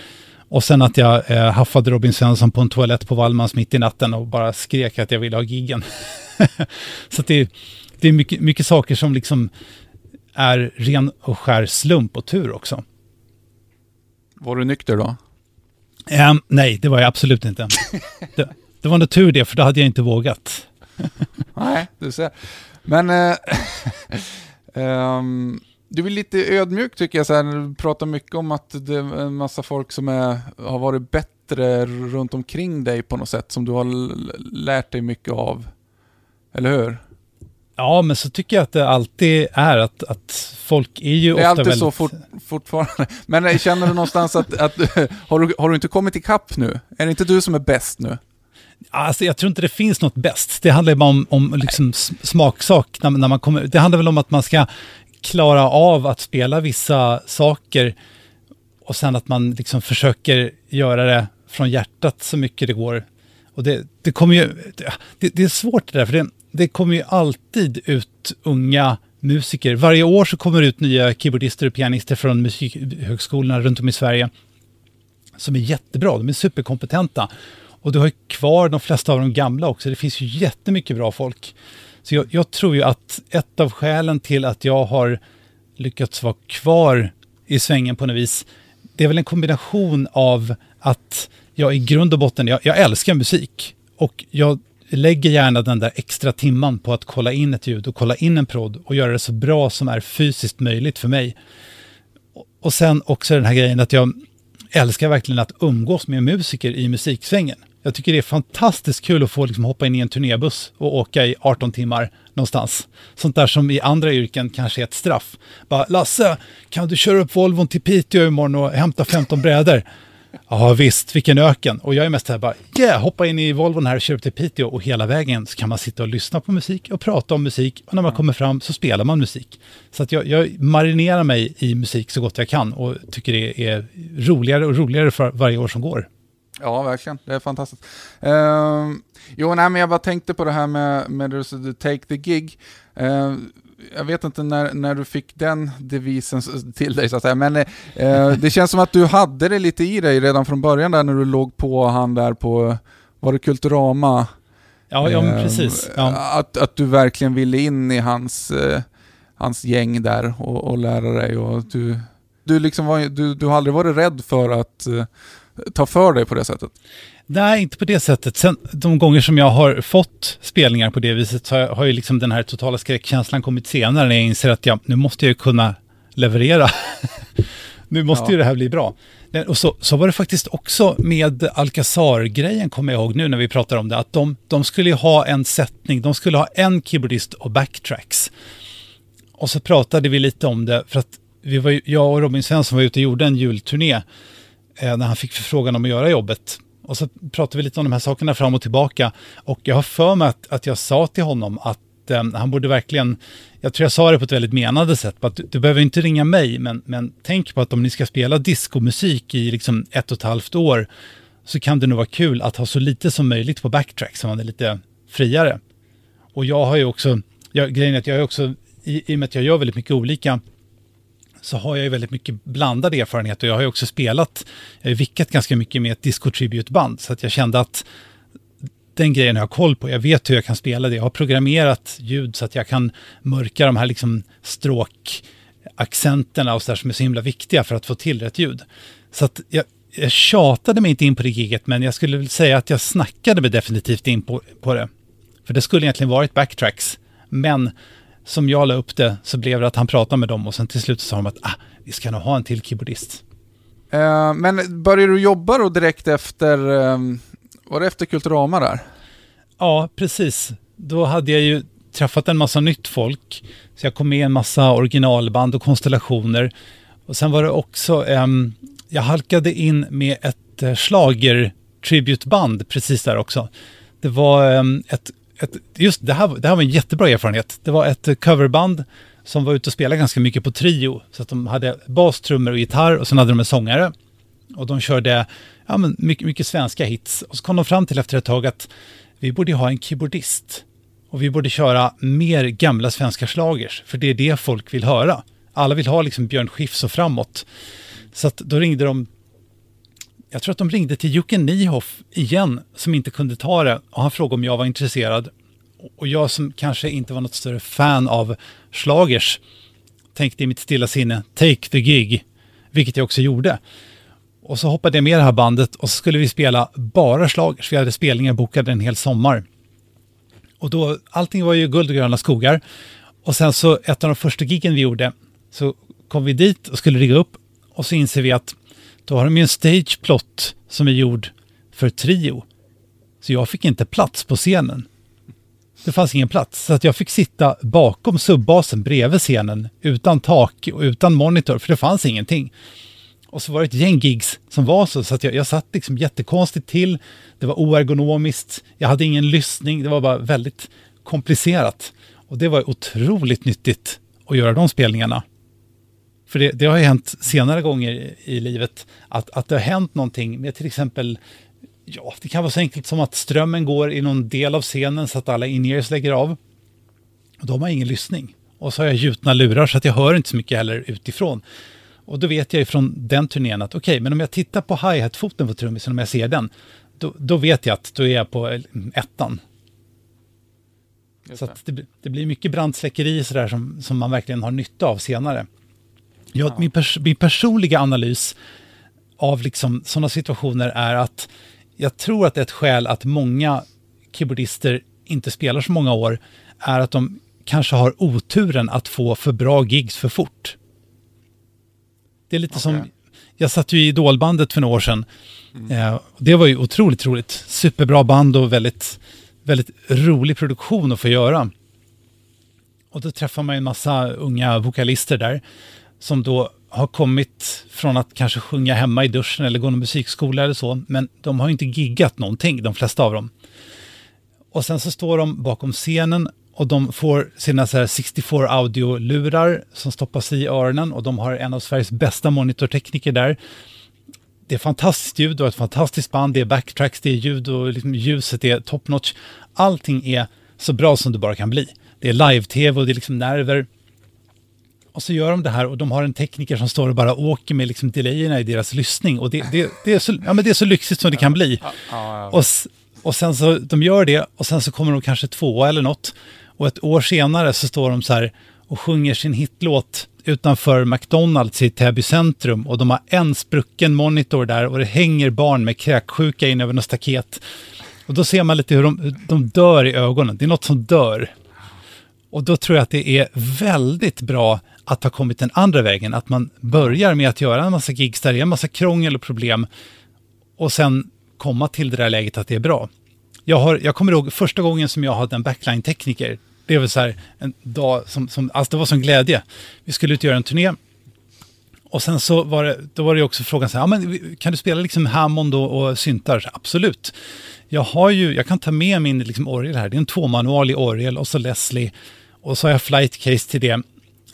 Och sen att jag eh, haffade Robin Svensson på en toalett på Wallmans mitt i natten och bara skrek att jag ville ha giggen. så det, det är mycket, mycket saker som liksom är ren och skär slump och tur också. Var du nykter då? Um, nej, det var jag absolut inte. det, det var nog tur det, för då hade jag inte vågat. nej, du ser. Men äh, um, du är lite ödmjuk tycker jag, så här, du pratar mycket om att det är en massa folk som är, har varit bättre runt omkring dig på något sätt, som du har lärt dig mycket av. Eller hur? Ja, men så tycker jag att det alltid är att, att folk är ju ofta väldigt... Det är alltid så fort, fortfarande. Men känner du någonstans att, att har, du, har du inte kommit ikapp nu? Är det inte du som är bäst nu? Alltså, jag tror inte det finns något bäst. Det handlar bara om, om liksom smaksak. När, när man kommer, det handlar väl om att man ska klara av att spela vissa saker och sen att man liksom försöker göra det från hjärtat så mycket det går. Och det, det kommer ju... Det, det är svårt det där, för det, det kommer ju alltid ut unga musiker. Varje år så kommer det ut nya keyboardister och pianister från musikhögskolorna runt om i Sverige som är jättebra, de är superkompetenta. Och du har ju kvar de flesta av de gamla också, det finns ju jättemycket bra folk. Så jag, jag tror ju att ett av skälen till att jag har lyckats vara kvar i svängen på något vis. Det är väl en kombination av att jag i grund och botten, jag, jag älskar musik och jag lägger gärna den där extra timman på att kolla in ett ljud och kolla in en prod och göra det så bra som är fysiskt möjligt för mig. Och sen också den här grejen att jag älskar verkligen att umgås med musiker i musiksvängen. Jag tycker det är fantastiskt kul att få liksom hoppa in i en turnébuss och åka i 18 timmar någonstans. Sånt där som i andra yrken kanske är ett straff. Bara, Lasse, kan du köra upp Volvon till Piteå imorgon och hämta 15 brädor? Ja visst, vilken öken. Och jag är mest här bara, yeah, hoppa in i Volvon här och kör upp till Piteå och hela vägen så kan man sitta och lyssna på musik och prata om musik. Och när man kommer fram så spelar man musik. Så att jag, jag marinerar mig i musik så gott jag kan och tycker det är roligare och roligare för varje år som går. Ja, verkligen. Det är fantastiskt. Uh, jo, nej, men jag bara tänkte på det här med, med the Take the Gig. Uh, jag vet inte när, när du fick den devisen till dig så att säga, men eh, det känns som att du hade det lite i dig redan från början där när du låg på han där på, var det Kulturama? Ja, ja eh, precis. Ja. Att, att du verkligen ville in i hans, eh, hans gäng där och, och lära dig och du, du, liksom var, du, du har aldrig varit rädd för att eh, ta för dig på det sättet? Nej, inte på det sättet. Sen de gånger som jag har fått spelningar på det viset så har, ju liksom den här totala skräckkänslan kommit senare när jag inser att jag, nu måste jag ju kunna leverera. nu måste ja. ju det här bli bra. Och så, så var det faktiskt också med Alcazar-grejen, kommer jag ihåg nu när vi pratar om det, att de, de skulle ha en sättning, de skulle ha en keyboardist och backtracks. Och så pratade vi lite om det, för att vi var, jag och Robin Svensson var ute och gjorde en julturné Eh, när han fick förfrågan om att göra jobbet. Och så pratade vi lite om de här sakerna fram och tillbaka. Och jag har för mig att, att jag sa till honom att ehm, han borde verkligen, jag tror jag sa det på ett väldigt menande sätt, att du, du, behöver inte ringa mig, men, men tänk på att om ni ska spela diskomusik i liksom ett och ett halvt år, så kan det nog vara kul att ha så lite som möjligt på backtrack, så man är lite friare. Och jag har ju också, jag, grejen är att jag är också, i, i och med att jag gör väldigt mycket olika så har jag ju väldigt mycket blandad erfarenhet och jag har ju också spelat, jag har ju vickat ganska mycket med ett disco tribute-band så att jag kände att den grejen har jag koll på. Jag vet hur jag kan spela det. Jag har programmerat ljud så att jag kan mörka de här liksom stråkaccenterna och så där som är så himla viktiga för att få till rätt ljud. Så att jag, jag tjatade mig inte in på det giget, men jag skulle väl säga att jag snackade mig definitivt in på, på det. För det skulle egentligen varit backtracks. Men som jag la upp det så blev det att han pratade med dem och sen till slut sa de att ah, vi ska nog ha en till keyboardist. Uh, men började du jobba då direkt efter, um, var det efter Kulturama där? Ja, precis. Då hade jag ju träffat en massa nytt folk. Så jag kom med en massa originalband och konstellationer. Och sen var det också, um, jag halkade in med ett uh, slager tributeband precis där också. Det var um, ett ett, just det här, det här var en jättebra erfarenhet. Det var ett coverband som var ute och spelade ganska mycket på trio. Så att de hade bas, trummor och gitarr och sen hade de en sångare. Och de körde ja, men mycket, mycket svenska hits. Och så kom de fram till efter ett tag att vi borde ha en keyboardist. Och vi borde köra mer gamla svenska slagers, för det är det folk vill höra. Alla vill ha liksom Björn Skifs och framåt. Så att då ringde de jag tror att de ringde till Jocke Niehoff igen, som inte kunde ta det. Och han frågade om jag var intresserad. Och jag som kanske inte var något större fan av slagers tänkte i mitt stilla sinne, take the gig, vilket jag också gjorde. Och så hoppade jag med det här bandet och så skulle vi spela bara slagers. Vi hade spelningar bokade en hel sommar. Och då, allting var ju guld och gröna skogar. Och sen så, ett av de första giggen vi gjorde, så kom vi dit och skulle rigga upp och så inser vi att då har de ju en stageplot som är gjord för trio. Så jag fick inte plats på scenen. Det fanns ingen plats, så att jag fick sitta bakom subbasen bredvid scenen utan tak och utan monitor, för det fanns ingenting. Och så var det ett gäng gigs som var så, så att jag, jag satt liksom jättekonstigt till. Det var oergonomiskt, jag hade ingen lyssning, det var bara väldigt komplicerat. Och det var otroligt nyttigt att göra de spelningarna. För det, det, har ju hänt senare gånger i livet att, att det har hänt någonting med till exempel, ja, det kan vara så enkelt som att strömmen går i någon del av scenen så att alla in lägger av. Och då har man ingen lyssning. Och så har jag gjutna lurar så att jag hör inte så mycket heller utifrån. Och då vet jag ifrån den turnén att okej, okay, men om jag tittar på hi-hat-foten på trummisen, om jag ser den, då, då, vet jag att då är jag på ettan. Så det. det, det, blir mycket brandsläckeri sådär som, som man verkligen har nytta av senare. Ja, min, pers min personliga analys av liksom sådana situationer är att jag tror att ett skäl att många keyboardister inte spelar så många år är att de kanske har oturen att få för bra gigs för fort. Det är lite okay. som, jag satt ju i Idolbandet för några år sedan. Mm. Eh, det var ju otroligt roligt. Superbra band och väldigt, väldigt rolig produktion att få göra. Och då träffar man en massa unga vokalister där som då har kommit från att kanske sjunga hemma i duschen eller gå någon musikskola eller så, men de har inte giggat någonting, de flesta av dem. Och sen så står de bakom scenen och de får sina så 64 audio-lurar som stoppas i öronen och de har en av Sveriges bästa monitortekniker där. Det är fantastiskt ljud och ett fantastiskt band, det är backtracks, det är ljud och liksom ljuset är top notch. Allting är så bra som det bara kan bli. Det är live-tv och det är liksom nerver. Och så gör de det här och de har en tekniker som står och bara åker med liksom delayerna i deras lyssning. Och det, det, det, är, så, ja, men det är så lyxigt som det kan bli. Och, och sen så, de gör det och sen så kommer de kanske tvåa eller något. Och ett år senare så står de så här och sjunger sin hitlåt utanför McDonalds i Täby centrum och de har en sprucken monitor där och det hänger barn med kräksjuka in över något staket. Och då ser man lite hur de, de dör i ögonen. Det är något som dör. Och då tror jag att det är väldigt bra att ha kommit den andra vägen, att man börjar med att göra en massa gigs där det är en massa krångel och problem och sen komma till det där läget att det är bra. Jag, har, jag kommer ihåg första gången som jag hade en backline-tekniker. Det var så här en dag som, som alltså det var som glädje. Vi skulle ut och göra en turné. Och sen så var det, då var det också frågan så här, ja, men kan du spela liksom Hammond och, och syntar? Så, absolut. Jag har ju, jag kan ta med min liksom orgel här, det är en tvåmanualig orgel och så Leslie och så har jag flight case till det.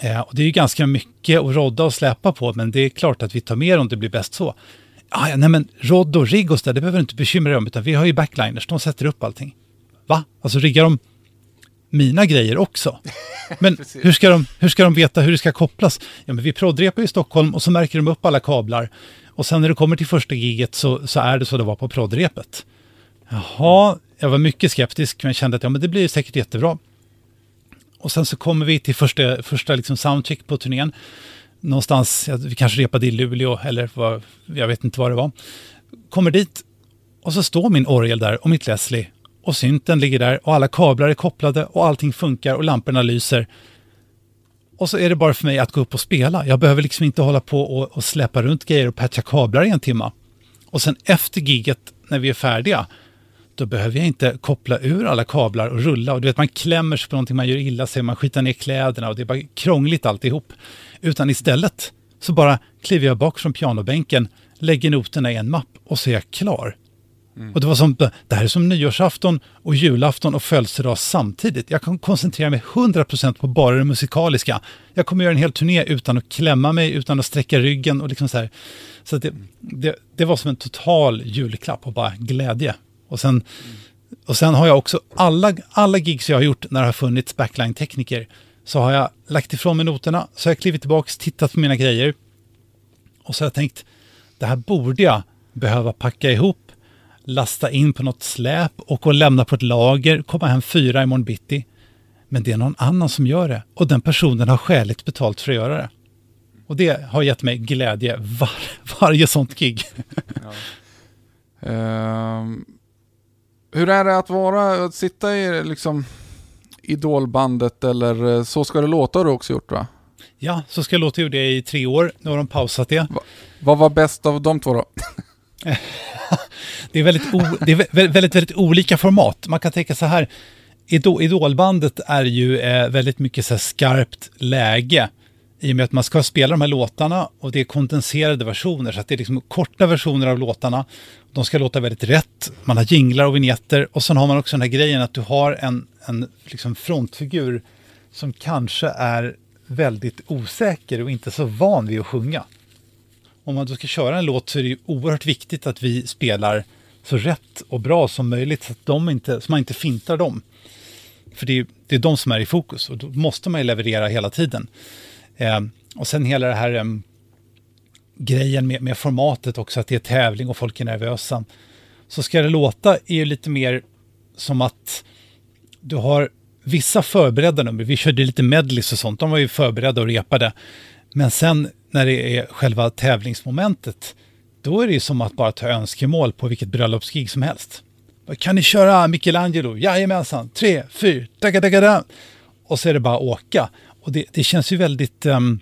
Eh, och det är ju ganska mycket att rodda och släpa på, men det är klart att vi tar med om det blir bäst så. Ah, ja, nej men rodd och rigg och så där, det behöver du inte bekymra dig om, utan vi har ju backliners, de sätter upp allting. Va? Alltså riggar de mina grejer också? Men hur ska, de, hur ska de veta hur det ska kopplas? Ja, men vi proddrepar i Stockholm och så märker de upp alla kablar. Och sen när det kommer till första giget så, så är det så det var på proddrepet. Jaha, jag var mycket skeptisk men kände att ja, men det blir säkert jättebra. Och sen så kommer vi till första, första liksom soundcheck på turnén. Någonstans, vi kanske repade i Luleå eller vad, jag vet inte vad det var. Kommer dit och så står min orgel där och mitt Leslie och synten ligger där och alla kablar är kopplade och allting funkar och lamporna lyser. Och så är det bara för mig att gå upp och spela. Jag behöver liksom inte hålla på och, och släppa runt grejer och patcha kablar i en timma. Och sen efter giget, när vi är färdiga, då behöver jag inte koppla ur alla kablar och rulla. Och du vet, man klämmer sig på någonting, man gör illa sig, man skitar ner kläderna och det är bara krångligt alltihop. Utan istället så bara kliver jag bak från pianobänken, lägger noterna i en mapp och så är jag klar. Mm. Och det var som, det här är som nyårsafton och julafton och födelsedag samtidigt. Jag kan koncentrera mig 100% på bara det musikaliska. Jag kommer göra en hel turné utan att klämma mig, utan att sträcka ryggen och liksom så här. Så det, det, det var som en total julklapp och bara glädje. Och sen, och sen har jag också alla, alla gigs jag har gjort när det har funnits backline-tekniker så har jag lagt ifrån mig noterna, så har jag klivit tillbaka, tittat på mina grejer och så har jag tänkt, det här borde jag behöva packa ihop, lasta in på något släp och gå lämna på ett lager, komma hem fyra imorgon bitti. Men det är någon annan som gör det och den personen har skäligt betalt för att göra det. Och det har gett mig glädje var, varje sånt gig. Ja. Um, hur är det att vara, att sitta i liksom idolbandet eller eh, Så ska det låta har du också gjort va? Ja, Så ska det låta gjorde jag i tre år. Nu har de pausat det. Va, vad var bäst av de två då? det är, väldigt, o, det är väldigt, väldigt, väldigt, olika format. Man kan tänka så här, Idol, Idolbandet är ju eh, väldigt mycket så skarpt läge i och med att man ska spela de här låtarna och det är kondenserade versioner, så att det är liksom korta versioner av låtarna. De ska låta väldigt rätt, man har jinglar och vignetter och sen har man också den här grejen att du har en, en liksom frontfigur som kanske är väldigt osäker och inte så van vid att sjunga. Om man då ska köra en låt så är det oerhört viktigt att vi spelar så rätt och bra som möjligt så att de inte, så man inte fintar dem. För det är, det är de som är i fokus och då måste man ju leverera hela tiden. Eh, och sen hela det här eh, grejen med, med, formatet också, att det är tävling och folk är nervösa. Så ska det låta är ju lite mer som att du har vissa förberedda nummer. Vi körde lite medleys och sånt, de var ju förberedda och repade. Men sen när det är själva tävlingsmomentet, då är det ju som att bara ta önskemål på vilket bröllopsgig som helst. Kan ni köra Michelangelo? Jajamensan, tre, fyra, daga, da. Och så är det bara att åka. Och det, det känns ju väldigt um,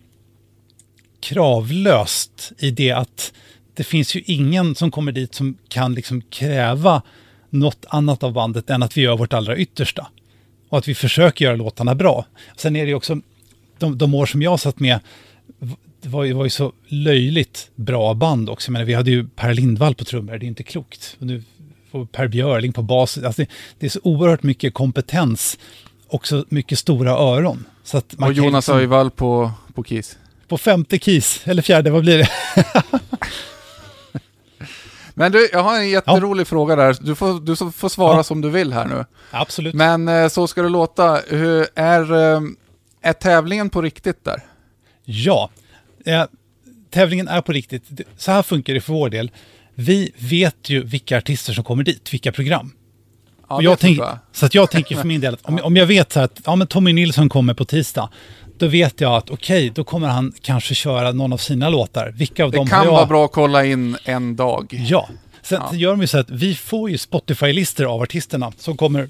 kravlöst i det att det finns ju ingen som kommer dit som kan liksom kräva något annat av bandet än att vi gör vårt allra yttersta. Och att vi försöker göra låtarna bra. Sen är det ju också, de, de år som jag satt med, det var ju, var ju så löjligt bra band också. Men vi hade ju Per Lindvall på trummor, det är inte klokt. Och nu får Per Björling på bas. Alltså det, det, är så oerhört mycket kompetens och så mycket stora öron. Så att man och Jonas liksom, Öjvall på, på Kiss. På femte Kiss, eller fjärde, vad blir det? Men du, jag har en jätterolig ja. fråga där. Du får, du får svara ja. som du vill här nu. Absolut. Men eh, så ska det låta. Hur är, eh, är tävlingen på riktigt där? Ja, eh, tävlingen är på riktigt. Så här funkar det för vår del. Vi vet ju vilka artister som kommer dit, vilka program. Ja, jag tänk. Så att jag tänker för min del att om, om jag vet så att ja, men Tommy Nilsson kommer på tisdag, då vet jag att okej, okay, då kommer han kanske köra någon av sina låtar. Vilka av det dem kan jag... vara bra att kolla in en dag. Ja, sen ja. gör de ju så att vi får ju Spotify-listor av artisterna som kommer,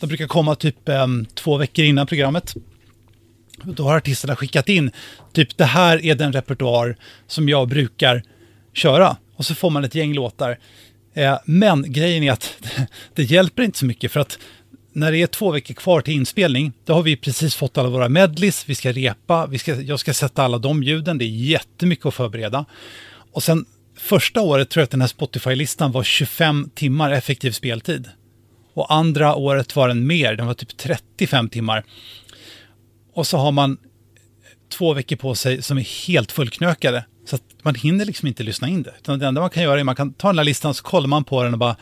de brukar komma typ um, två veckor innan programmet. Då har artisterna skickat in, typ det här är den repertoar som jag brukar köra. Och så får man ett gäng låtar. Eh, men grejen är att det hjälper inte så mycket för att när det är två veckor kvar till inspelning, då har vi precis fått alla våra medleys, vi ska repa, vi ska, jag ska sätta alla de ljuden, det är jättemycket att förbereda. Och sen första året tror jag att den här Spotify-listan var 25 timmar effektiv speltid. Och andra året var den mer, den var typ 35 timmar. Och så har man två veckor på sig som är helt fullknökade. Så att man hinner liksom inte lyssna in det. Utan det enda man kan göra är att man kan ta den här listan, så kollar man på den och bara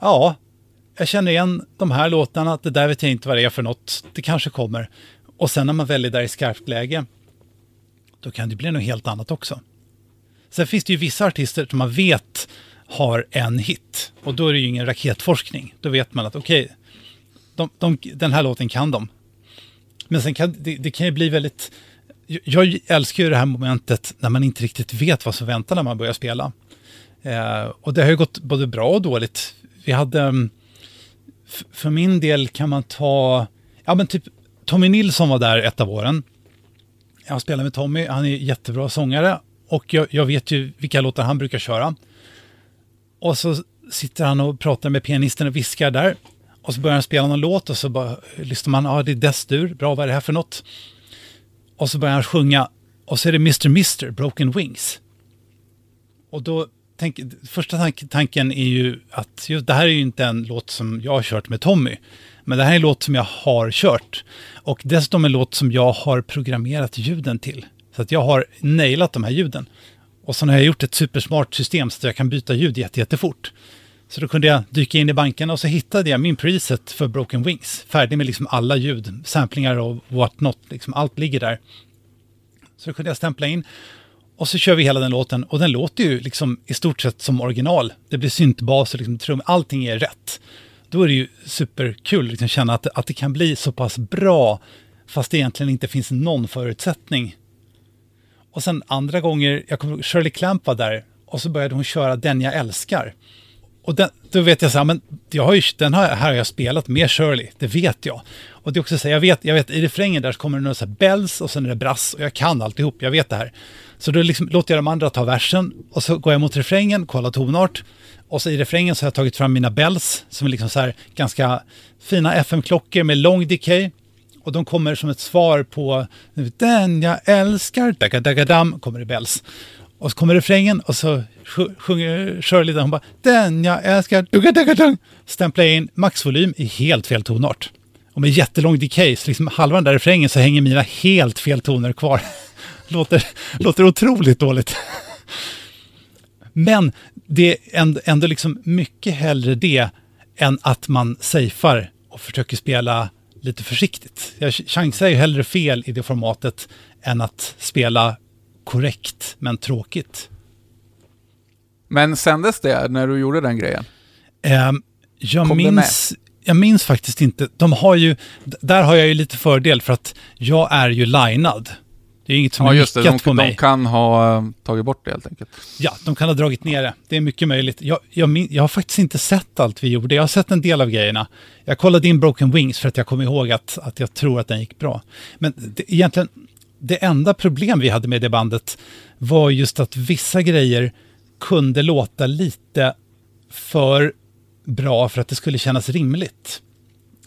Ja, jag känner igen de här låtarna, det där vet jag inte vad det är för något, det kanske kommer. Och sen när man väljer där i skarpt läge, då kan det bli något helt annat också. Sen finns det ju vissa artister som man vet har en hit. Och då är det ju ingen raketforskning. Då vet man att okej, okay, de, de, den här låten kan de. Men sen kan det, det kan ju bli väldigt... Jag älskar ju det här momentet när man inte riktigt vet vad som väntar när man börjar spela. Eh, och det har ju gått både bra och dåligt. Vi hade... Mm, för min del kan man ta, ja men typ Tommy Nilsson var där ett av åren. Jag spelar med Tommy, han är jättebra sångare och jag, jag, vet ju vilka låtar han brukar köra. Och så sitter han och pratar med pianisten och viskar där. Och så börjar han spela någon låt och så bara lyssnar man, ja ah, det är Destur, bra vad är det här för något? Och så börjar han sjunga och så är det Mr. Mister, Broken Wings. Och då tänk, första tank, tanken är ju att just, det här är ju inte en låt som jag har kört med Tommy. Men det här är en låt som jag har kört. Och dessutom en låt som jag har programmerat ljuden till. Så att jag har nailat de här ljuden. Och sen har jag gjort ett supersmart system så att jag kan byta ljud jättefort. Så då kunde jag dyka in i banken och så hittade jag min preset för Broken Wings. Färdig med liksom alla ljud, samplingar och what not, liksom allt ligger där. Så då kunde jag stämpla in och så kör vi hela den låten och den låter ju liksom i stort sett som original. Det blir syntbas och liksom trum, allting är rätt. Då är det ju superkul att liksom känna att, att det kan bli så pass bra fast det egentligen inte finns någon förutsättning. Och sen andra gånger, jag kommer Shirley Clamp var där och så började hon köra Den jag älskar. Och den, då vet jag så här, men jag har ju, den här, här har jag spelat med Shirley, det vet jag. Och det är också så här, jag vet, jag vet i refrängen där så kommer det några så här bells och sen är det brass och jag kan alltihop, jag vet det här. Så då liksom låter jag de andra ta versen och så går jag mot refrängen, kollar tonart. Och så i refrängen så har jag tagit fram mina bells som är liksom så här ganska fina FM-klockor med lång decay. Och de kommer som ett svar på Den jag älskar, dagadam, kommer det bells. Och så kommer refrängen och så sjunger Shirley den. hon bara Den jag älskar. Stämplar in maxvolym i helt fel tonart. Och med jättelång decay, så liksom halva den där refrängen så hänger mina helt fel toner kvar. låter, låter otroligt dåligt. Men det är ändå liksom mycket hellre det än att man safear och försöker spela lite försiktigt. Jag chansar ju hellre fel i det formatet än att spela korrekt men tråkigt. Men sändes det när du gjorde den grejen? Um, jag Kom minns, jag minns faktiskt inte. De har ju, där har jag ju lite fördel för att jag är ju linad. Det är inget som Ja, är just det. De, på mig. de kan ha eh, tagit bort det helt enkelt. Ja, de kan ha dragit ner det. Det är mycket möjligt. Jag, jag, jag har faktiskt inte sett allt vi gjorde. Jag har sett en del av grejerna. Jag kollade in Broken Wings för att jag kom ihåg att, att jag tror att den gick bra. Men det, egentligen, det enda problem vi hade med det bandet var just att vissa grejer kunde låta lite för bra för att det skulle kännas rimligt.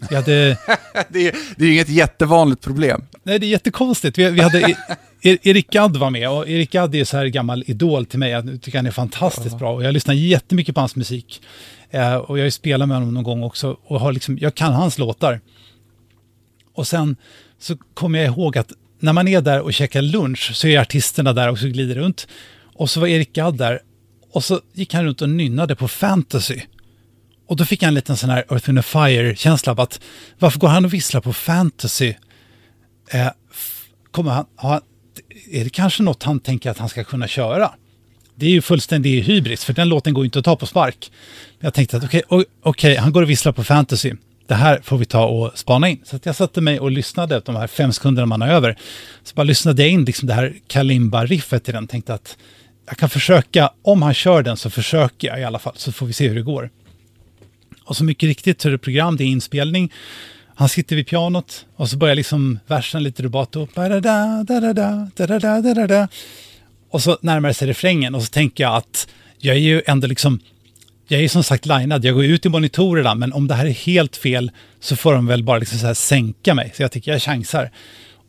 Vi hade... det, är, det är inget jättevanligt problem. Nej, det är jättekonstigt. Vi, vi hade... E- E- Erik Gadd var med och Erik Gadd är så här gammal idol till mig. Jag tycker han är fantastiskt bra och jag lyssnar jättemycket på hans musik. Eh, och jag har spelat med honom någon gång också och har liksom, jag kan hans låtar. Och sen så kommer jag ihåg att när man är där och käkar lunch så är artisterna där och så glider runt. Och så var Erik Gadd där och så gick han runt och nynnade på fantasy. Och då fick jag en liten sån här Earth in a Fire-känsla av att varför går han och visslar på fantasy? Eh, kommer han, ha, är det kanske något han tänker att han ska kunna köra? Det är ju fullständig hybris, för den låten går ju inte att ta på spark. Jag tänkte att okej, okay, okay, han går och visslar på fantasy. Det här får vi ta och spana in. Så att jag satte mig och lyssnade de här fem sekunderna man har över. Så bara lyssnade jag in liksom det här kalimba-riffet i den. Tänkte att jag kan försöka, om han kör den så försöker jag i alla fall, så får vi se hur det går. Och så mycket riktigt så är det program, det är inspelning. Han sitter vid pianot och så börjar liksom versen lite rubato. Och så närmar sig refrängen och så tänker jag att jag är ju ändå liksom, jag är som sagt linad, jag går ut i monitorerna, men om det här är helt fel så får de väl bara liksom så här sänka mig. Så jag tycker jag chansar.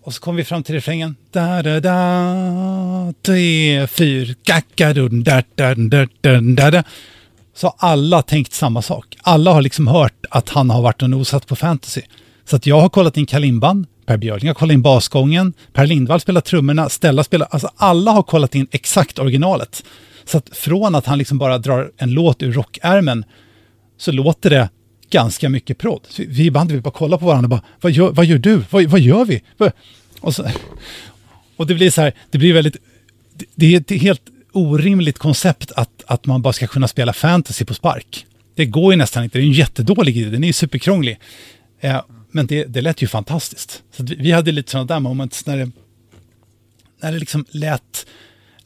Och så kommer vi fram till refrängen. Da, da, da, tre, fyr, kakadun, da, da, da, da, da, da. Så har alla tänkt samma sak. Alla har liksom hört att han har varit och nosat på fantasy. Så att jag har kollat in kalimban, Per Björling har kollat in basgången, Per Lindvall spelar trummorna, Stella spelar... Alltså alla har kollat in exakt originalet. Så att från att han liksom bara drar en låt ur rockärmen så låter det ganska mycket prodd. Så Vi i bandet vi bara kollar på varandra och bara, vad gör, vad gör du? Vad, vad gör vi? Och, så, och det blir så här, det blir väldigt... Det, det är ett helt orimligt koncept att, att man bara ska kunna spela fantasy på spark. Det går ju nästan inte, det är en jättedålig idé, den är ju superkrånglig. Eh, men det, det lät ju fantastiskt. Så vi, vi hade lite sådana där moments när det, när det liksom lät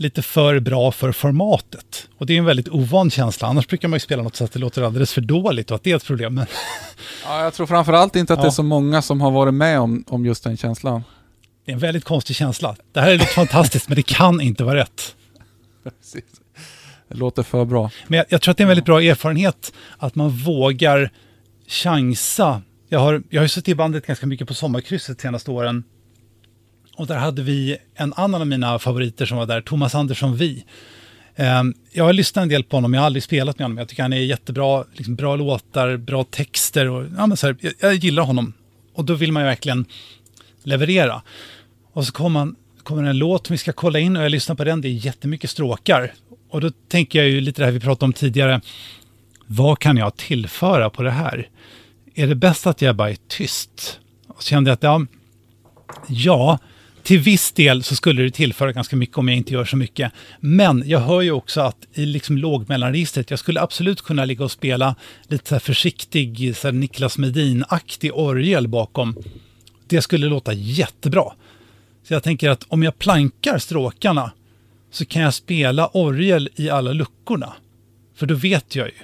lite för bra för formatet. Och det är en väldigt ovan känsla, annars brukar man ju spela något så att det låter alldeles för dåligt och att det är ett problem. Men Ja, jag tror framförallt inte att Ja. det är så många som har varit med om, om just den känslan. det är en väldigt konstig känsla. Det här är lite fantastiskt, men det kan inte vara rätt. Precis. Det låter för bra. Men jag, jag tror att det är en väldigt bra erfarenhet att man vågar chansa. Jag har, jag har ju suttit i bandet ganska mycket på sommarkrysset de senaste åren. Och där hade vi en annan av mina favoriter som var där, Thomas Andersson Vi. Ehm, jag har lyssnat en del på honom, jag har aldrig spelat med honom. Jag tycker han är jättebra, liksom bra låtar, bra texter och ja, men så här, jag, jag gillar honom. Och då vill man ju verkligen leverera. Och så kommer, man, kommer en låt som vi ska kolla in och jag lyssnar på den, det är jättemycket stråkar. Och då tänker jag ju lite det här vi pratade om tidigare. Vad kan jag tillföra på det här? Är det bäst att jag bara är tyst? Och så kände jag att ja, ja, till viss del så skulle det tillföra ganska mycket om jag inte gör så mycket. Men jag hör ju också att i liksom lågmellanregistret, jag skulle absolut kunna ligga och spela lite så här försiktig, så här Niklas Medin-aktig orgel bakom. Det skulle låta jättebra. Så jag tänker att om jag plankar stråkarna så kan jag spela orgel i alla luckorna. För då vet jag ju.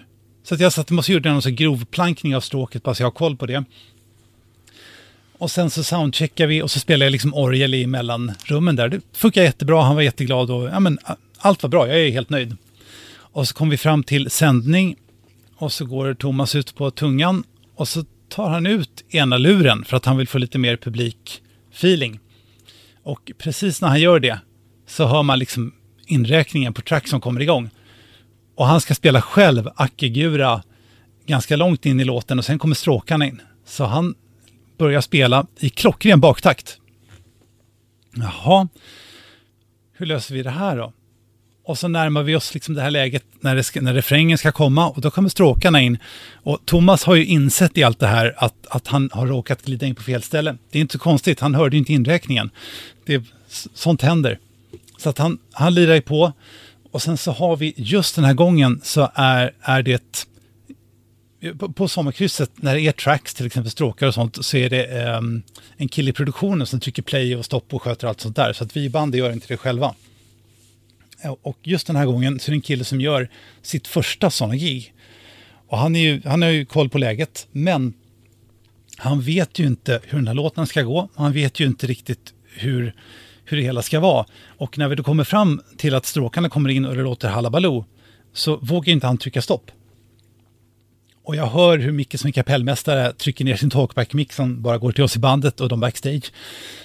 Så att jag satt, måste göra någon så grov plankning av stråket bara så jag har koll på det. Och sen så soundcheckar vi och så spelar jag liksom orgel i mellanrummen där. Det funkar jättebra, han var jätteglad och ja, men, allt var bra, jag är helt nöjd. Och så kom vi fram till sändning och så går Thomas ut på tungan och så tar han ut ena luren för att han vill få lite mer publikfeeling. Och precis när han gör det så hör man liksom inräkningen på track som kommer igång. Och han ska spela själv Akegura ganska långt in i låten och sen kommer stråkarna in. Så han börjar spela i klockren baktakt. Jaha, hur löser vi det här då? Och så närmar vi oss liksom det här läget när, det ska, när refrängen ska komma och då kommer stråkarna in. Och Thomas har ju insett i allt det här att, att han har råkat glida in på fel ställe. Det är inte så konstigt, han hörde ju inte inräkningen. Det, sånt händer. Så att han, han lirar ju på. Och sen så har vi just den här gången så är, är det på, på sommarkrysset, när det är tracks, till exempel stråkar och sånt, så är det eh, en kille i produktionen som trycker play och stopp och sköter allt sånt där. Så att vi i bandet gör inte det själva. Eh, och just den här gången så är det en kille som gör sitt första sådana gig. Och han, är ju, han har ju koll på läget, men han vet ju inte hur den här låten ska gå. Han vet ju inte riktigt hur, hur det hela ska vara. Och när vi då kommer fram till att stråkarna kommer in och det låter halabaloo så vågar inte han trycka stopp. Och jag hör hur Micke som är kapellmästare trycker ner sin talkback-mick som bara går till oss i bandet och de backstage.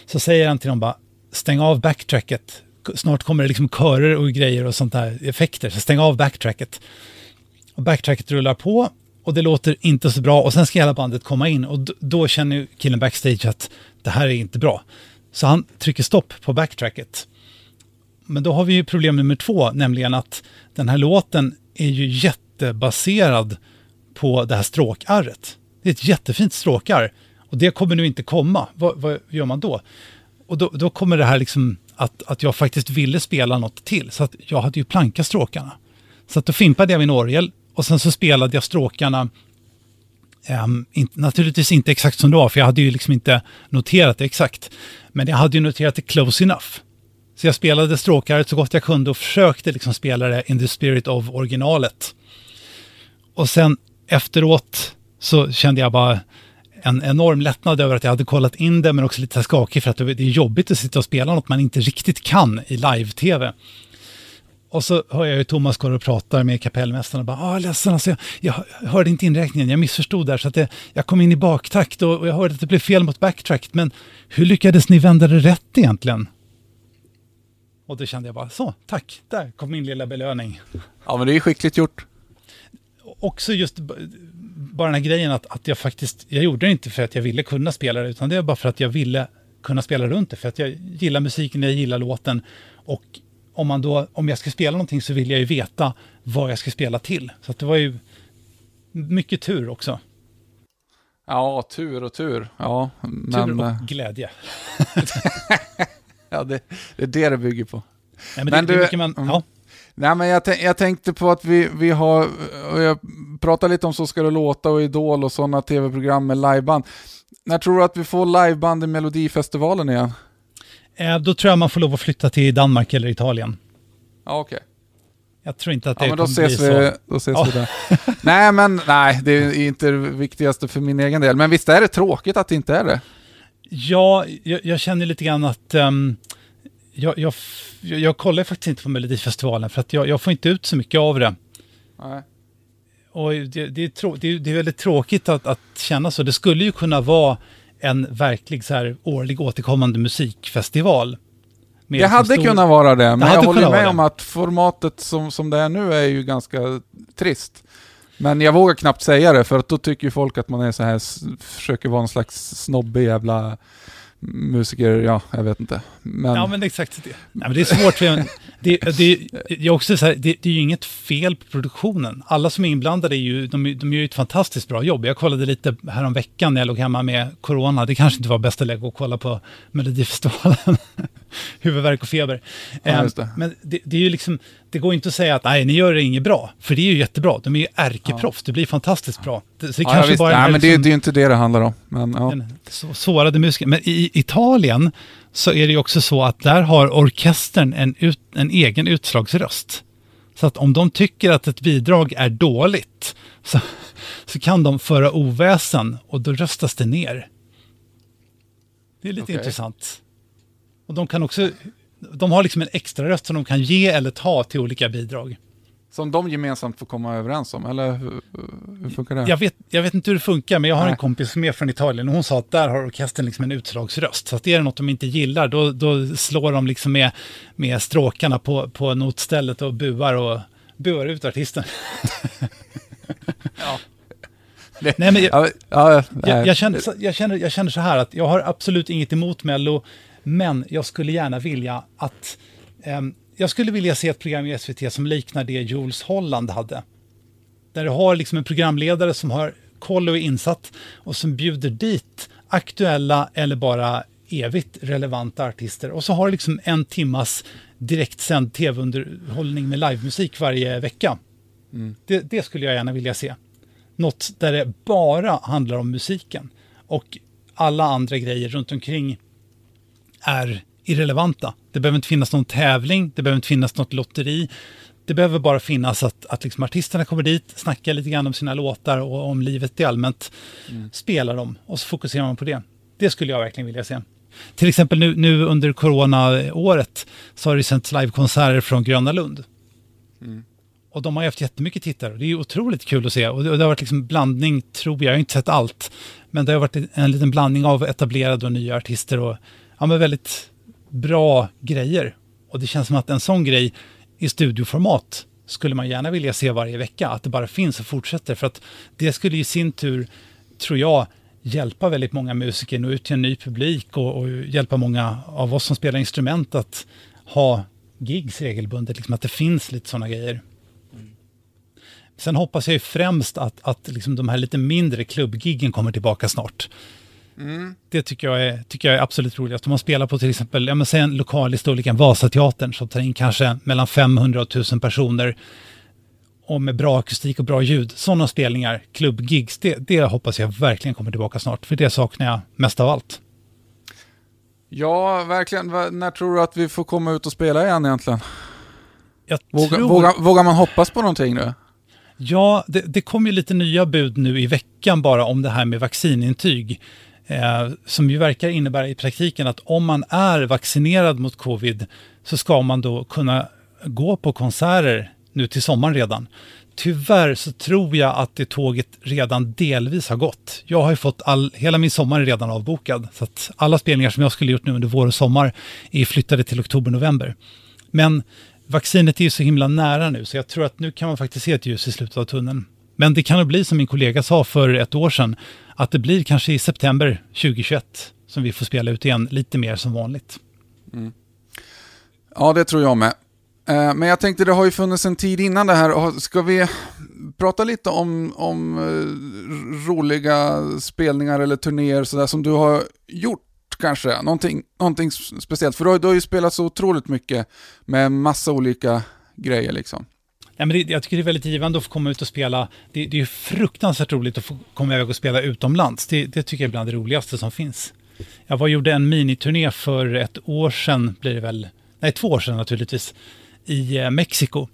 Så säger han till dem bara, stäng av backtracket. Snart kommer det liksom körer och grejer och sånt där effekter, så stäng av backtracket. Och backtracket rullar på och det låter inte så bra och sen ska hela bandet komma in och då känner killen backstage att det här är inte bra. Så han trycker stopp på backtracket. Men då har vi ju problem nummer två, nämligen att den här låten är ju jättebaserad på det här stråkarret. Det är ett jättefint stråkar och det kommer nu inte komma. Vad, vad gör man då? Och då, då, kommer det här liksom att, att jag faktiskt ville spela något till, så att jag hade ju plankat stråkarna. Så att då fimpade jag min orgel och sen så spelade jag stråkarna Um, in, naturligtvis inte exakt som det var, för jag hade ju liksom inte noterat det exakt. Men jag hade ju noterat det close enough. Så jag spelade stråkaret så gott jag kunde och försökte liksom spela det in the spirit of originalet. Och sen efteråt så kände jag bara en enorm lättnad över att jag hade kollat in det, men också lite skakig för att det är jobbigt att sitta och spela något man inte riktigt kan i live-tv. Och så hör jag ju Thomas går och pratar med kapellmästaren och bara, ah, ledsen, alltså jag, jag hörde inte inräkningen, jag missförstod där, så att det, jag kom in i baktakt och, och jag hörde att det blev fel mot backtrack, men hur lyckades ni vända det rätt egentligen? Och då kände jag bara, så, tack, där kom min lilla belöning. Ja, men det är skickligt gjort. Också just bara den här grejen att, att jag faktiskt, jag gjorde det inte för att jag ville kunna spela det, utan det var bara för att jag ville kunna spela runt det, för att jag gillar musiken, jag gillar låten och om, man då, om jag ska spela någonting så vill jag ju veta vad jag ska spela till. Så det var ju mycket tur också. Ja, tur och tur. Ja, men... Tur och eh, glädje. ja, det, det, är det det bygger på. Ja, men, men det, du, det man, mm. ja. Nej, men jag, jag, tänkte på att vi, vi har, jag pratade lite om Så ska det låta och Idol och sådana tv-program med liveband. När tror du att vi får liveband i Melodifestivalen igen? Eh, då tror jag man får lov att flytta till Danmark eller Italien. Ja, okej. Okay. Jag tror inte att det ja, kommer bli så. Då ses ja. vi där. nej, men nej, det är inte det viktigaste för min egen del. Men visst är det tråkigt att det inte är det? Ja, jag, jag känner lite grann att um, jag, jag, jag, kollar faktiskt inte på Melodifestivalen för att jag, jag får inte ut så mycket av det. Nej. Och det, det, är, trå, det, det är väldigt tråkigt att, att känna så. Det skulle ju kunna vara en verklig så här årlig återkommande musikfestival. Det hade stor... kunnat vara det, men jag håller med om att formatet som, som det är nu är ju ganska trist. Men jag vågar knappt säga det, för att då tycker ju folk att man är så här, försöker vara en slags snobbig jävla musiker, ja, jag vet inte. Men... Ja, men exakt. Det, Nej, men det är svårt. För, det, det, det, är också så här, det, det, är ju inget fel på produktionen. Alla som är inblandade är ju, de, de gör ju ett fantastiskt bra jobb. Jag kollade lite häromveckan när jag låg hemma med corona. Det kanske inte var bästa läge att kolla på Melodifestivalen. Huvudvärk och feber. Ja, um, men det, är ju liksom, det går inte att säga att nej, ni gör det inget bra. För det är ju jättebra. De är ju ärkeproffs. Ja. Det blir fantastiskt bra. Det ja, kanske bara nej, men det, liksom, det är ju inte det det handlar om. Men, ja. så, sårade musiker. Men i Italien så är det ju också så att där har orkestern en, ut, en egen utslagsröst. Så att om de tycker att ett bidrag är dåligt så, så kan de föra oväsen och då röstas det ner. Det är lite okay. intressant. Och de kan också, de har liksom en extra röst som de kan ge eller ta till olika bidrag. Som de gemensamt får komma överens om, eller hur, hur funkar det? Jag vet, jag vet inte hur det funkar, men jag har Nej. en kompis som är från Italien och hon sa att där har orkestern liksom en utslagsröst. Så att är det något de inte gillar, då, då slår de liksom med, med stråkarna på, på notstället och buar, och, buar ut artisten. ja. Nej, men jag, ja, ja, jag, jag, känner, jag, känner, jag känner så här att jag har absolut inget emot Mello, men jag skulle gärna vilja att Eh, jag skulle vilja se ett program i SVT som liknar det Jules Holland hade. Där du har liksom en programledare som har koll och är insatt och som bjuder dit aktuella eller bara evigt relevanta artister. Och så har du liksom en timmas direktsänd tv-underhållning med livemusik varje vecka. Mm. Det, det, skulle jag gärna vilja se. Något där det bara handlar om musiken. Och alla andra grejer runt omkring är irrelevanta. Det behöver inte finnas någon tävling, det behöver inte finnas något lotteri. Det behöver bara finnas att, att liksom artisterna kommer dit, snackar lite grann om sina låtar och om livet i allmänt, mm. spelar dem och så fokuserar man på det. Det skulle jag verkligen vilja se. Till exempel nu, nu under coronaåret så har det sänts livekonserter från Gröna Lund. Mm. Och de har ju haft jättemycket tittare. Det är otroligt kul att se. Och det, har varit liksom blandning, tror jag, jag har inte sett allt. Men det har varit en liten blandning av etablerade och nya artister och ja, men väldigt bra grejer. Och det känns som att en sån grej i studioformat skulle man gärna vilja se varje vecka. Att det bara finns och fortsätter. För att det skulle i sin tur, tror jag, hjälpa väldigt många musiker nå ut till en ny publik och, och, hjälpa många av oss som spelar instrument att ha gigs regelbundet, liksom att det finns lite sådana grejer. Sen hoppas jag ju främst att, att liksom de här lite mindre klubbgiggen kommer tillbaka snart. Mm. Det tycker jag, är, tycker jag är absolut roligast. Om man spelar på till exempel, ja men säg en lokal i storleken Vasateatern som tar in kanske mellan 500 och 1000 personer och med bra akustik och bra ljud. Sådana spelningar, klubbgigs, det, det hoppas jag verkligen kommer tillbaka snart. För det saknar jag mest av allt. Ja, verkligen. När tror du att vi får komma ut och spela igen egentligen? Våga, tror... vågar, vågar man hoppas på någonting nu? Ja, det, det kom ju lite nya bud nu i veckan bara om det här med vaccinintyg. Eh, som ju verkar innebära i praktiken att om man är vaccinerad mot covid så ska man då kunna gå på konserter nu till sommaren redan. Tyvärr så tror jag att det tåget redan delvis har gått. Jag har ju fått all, hela min sommar är redan avbokad. Så att alla spelningar som jag skulle gjort nu under vår och sommar är flyttade till oktober-november. Men vaccinet är ju så himla nära nu så jag tror att nu kan man faktiskt se ett ljus i slutet av tunneln. Men det kan nog bli som min kollega sa för ett år sedan, att det blir kanske i september 2021 som vi får spela ut igen lite mer som vanligt. Mm. Ja, det tror jag med. Eh, men jag tänkte, det har ju funnits en tid innan det här. Ska vi prata lite om, om eh, roliga spelningar eller turnéer sådär som du har gjort kanske? Någonting, någonting speciellt? För du har, du har ju spelat så otroligt mycket med massa olika grejer liksom. Nej, men det, jag tycker det är väldigt givande att få komma ut och spela. Det, det är ju fruktansvärt roligt att få komma iväg och spela utomlands. Det, det tycker jag är bland det roligaste som finns. Jag var gjorde en miniturné för ett år sedan, blir det väl, nej två år sedan naturligtvis, i eh, Mexiko.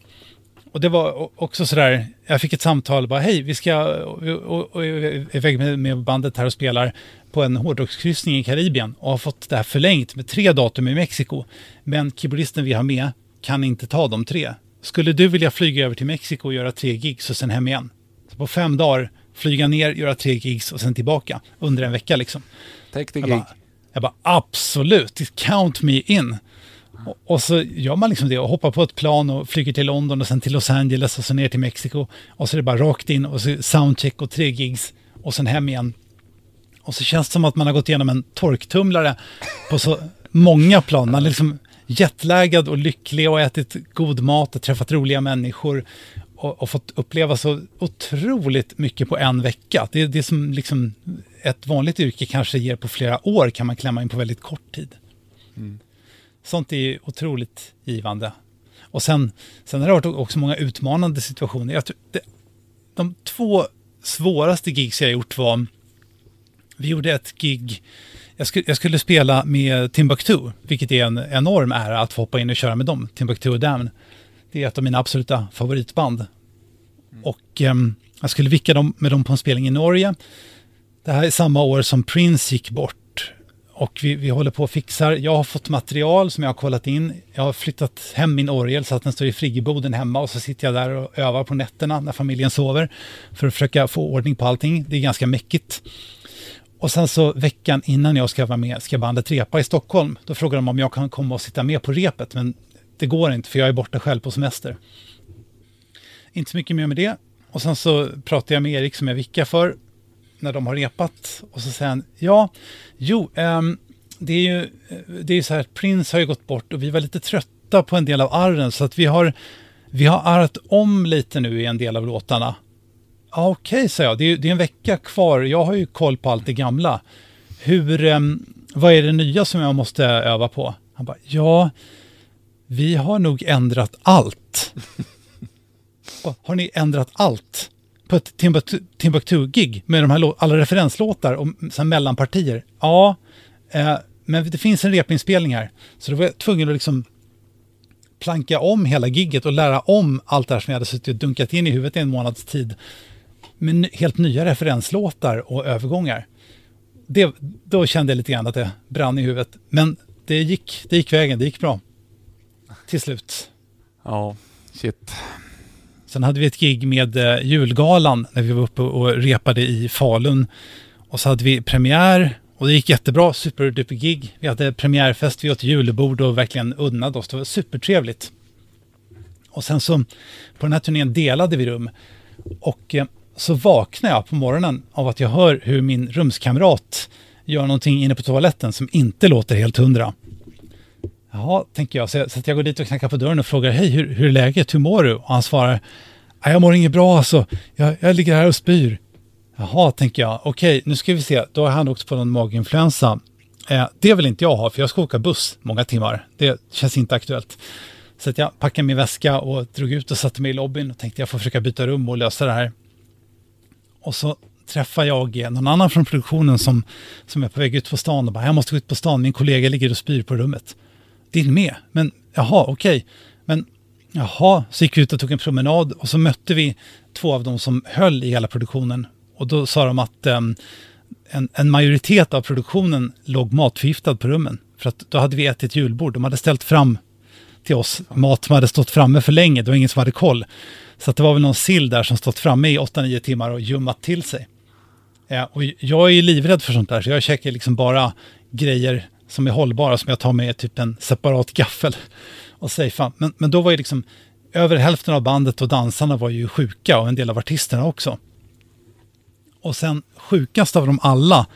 Och det var också sådär, jag fick ett samtal, bara hej, vi ska och, och, iväg med, med bandet här och spelar på en hårdrockskryssning i Karibien och har fått det här förlängt med tre datum i Mexiko. Men keyboardisten vi har med kan inte ta de tre. Skulle du vilja flyga över till Mexiko och göra tre gigs och sen hem igen? Så på fem dagar, flyga ner, göra tre gigs och sen tillbaka under en vecka liksom. Take the gig. Jag bara, jag bara absolut, count me in. Och, och så gör man liksom det och hoppar på ett plan och flyger till London och sen till Los Angeles och så ner till Mexiko. Och så är det bara rakt in och så soundcheck och tre gigs och sen hem igen. Och så känns det som att man har gått igenom en torktumlare på så många plan. Man liksom jetlaggad och lycklig och ätit god mat och träffat roliga människor och, och fått uppleva så otroligt mycket på en vecka. Det är det som liksom ett vanligt yrke kanske ger på flera år kan man klämma in på väldigt kort tid. Mm. Sånt är ju otroligt givande. Och sen, sen har det varit också många utmanande situationer. Jag tror, det, de två svåraste gigs jag gjort var, vi gjorde ett gig, jag skulle, jag skulle spela med Timbuktu, vilket är en enorm ära att få hoppa in och köra med dem, Timbuktu och Damn. Det är ett av mina absoluta favoritband. Mm. Och um, jag skulle vicka dem med dem på en spelning i Norge. Det här är samma år som Prince gick bort och vi, vi håller på och fixar. Jag har fått material som jag har kollat in. Jag har flyttat hem min orgel så att den står i friggeboden hemma och så sitter jag där och övar på nätterna när familjen sover för att försöka få ordning på allting. Det är ganska mäckigt. Och sen så veckan innan jag ska vara med ska bandet repa i Stockholm. Då frågar de om jag kan komma och sitta med på repet, men det går inte för jag är borta själv på semester. Inte så mycket mer med det. Och sen så pratar jag med Erik som jag vickar för när de har repat och så säger han, ja, jo, um, det är ju eh, det är så här, att Prince har ju gått bort och vi var lite trötta på en del av arren så att vi har, vi har arrat om lite nu i en del av låtarna. Ja, okej, okay, sa jag, det är, det är en vecka kvar, jag har ju koll på allt det gamla. Hur, eh, vad är det nya som jag måste öva på? Han bara, ja, vi har nog ändrat allt. har ni ändrat allt? på ett Timbuktu-gig med de här alla referenslåtar och sen mellanpartier. Ja, eh, men det finns en repinspelning här. Så då var jag tvungen att liksom planka om hela gigget och lära om allt det här som jag hade suttit och dunkat in i huvudet i en månads tid. Med helt nya referenslåtar och övergångar. Det, då kände jag lite grann att det brann i huvudet. Men det gick, det gick vägen, det gick bra. Till slut. Ja, shit. Sen hade vi ett gig med eh, julgalan när vi var uppe och repade i Falun. Och så hade vi premiär och det gick jättebra, superduper gig. Vi hade premiärfest, vi åt julebord och verkligen unnade oss. Det var supertrevligt. Och sen så på den här turnén delade vi rum. Och eh, så vaknar jag på morgonen av att jag hör hur min rumskamrat gör någonting inne på toaletten som inte låter helt hundra. Jaha, tänker jag. Så, jag. så jag går dit och knackar på dörren och frågar hej, hur, hur är läget? Hur mår du? Och han svarar, jag mår inget bra alltså. Jag, jag ligger här och spyr. Jaha, tänker jag. Okej, nu ska vi se. Då har han åkt på någon maginfluensa. Eh, det vill inte jag ha, för jag ska åka buss många timmar. Det känns inte aktuellt. Så att jag packade min väska och drog ut och satte mig i lobbyn och tänkte jag får försöka byta rum och lösa det här. Och så träffar jag eh, någon annan från produktionen som, som är på väg ut på stan och bara, jag måste gå ut på stan, min kollega ligger och spyr på rummet. Din med? Men jaha, okej. Okay. Men jaha, så gick vi ut och tog en promenad och så mötte vi två av dem som höll i hela produktionen och då sa de att um, en, en, majoritet av produktionen låg matförgiftad på rummen. För att då hade vi ätit julbord. De hade ställt fram till oss mat som hade stått framme för länge. Det var ingen som hade koll. Så att det var väl någon sill där som stått framme i 8-9 timmar och ljummat till sig. Ja, och jag är livrädd för sånt där, så jag käkar liksom bara grejer som är hållbara, som jag tar med typ en separat gaffel och safear. Men, men då var ju liksom över hälften av bandet och dansarna var ju sjuka och en del av artisterna också. Och sen sjukast av dem alla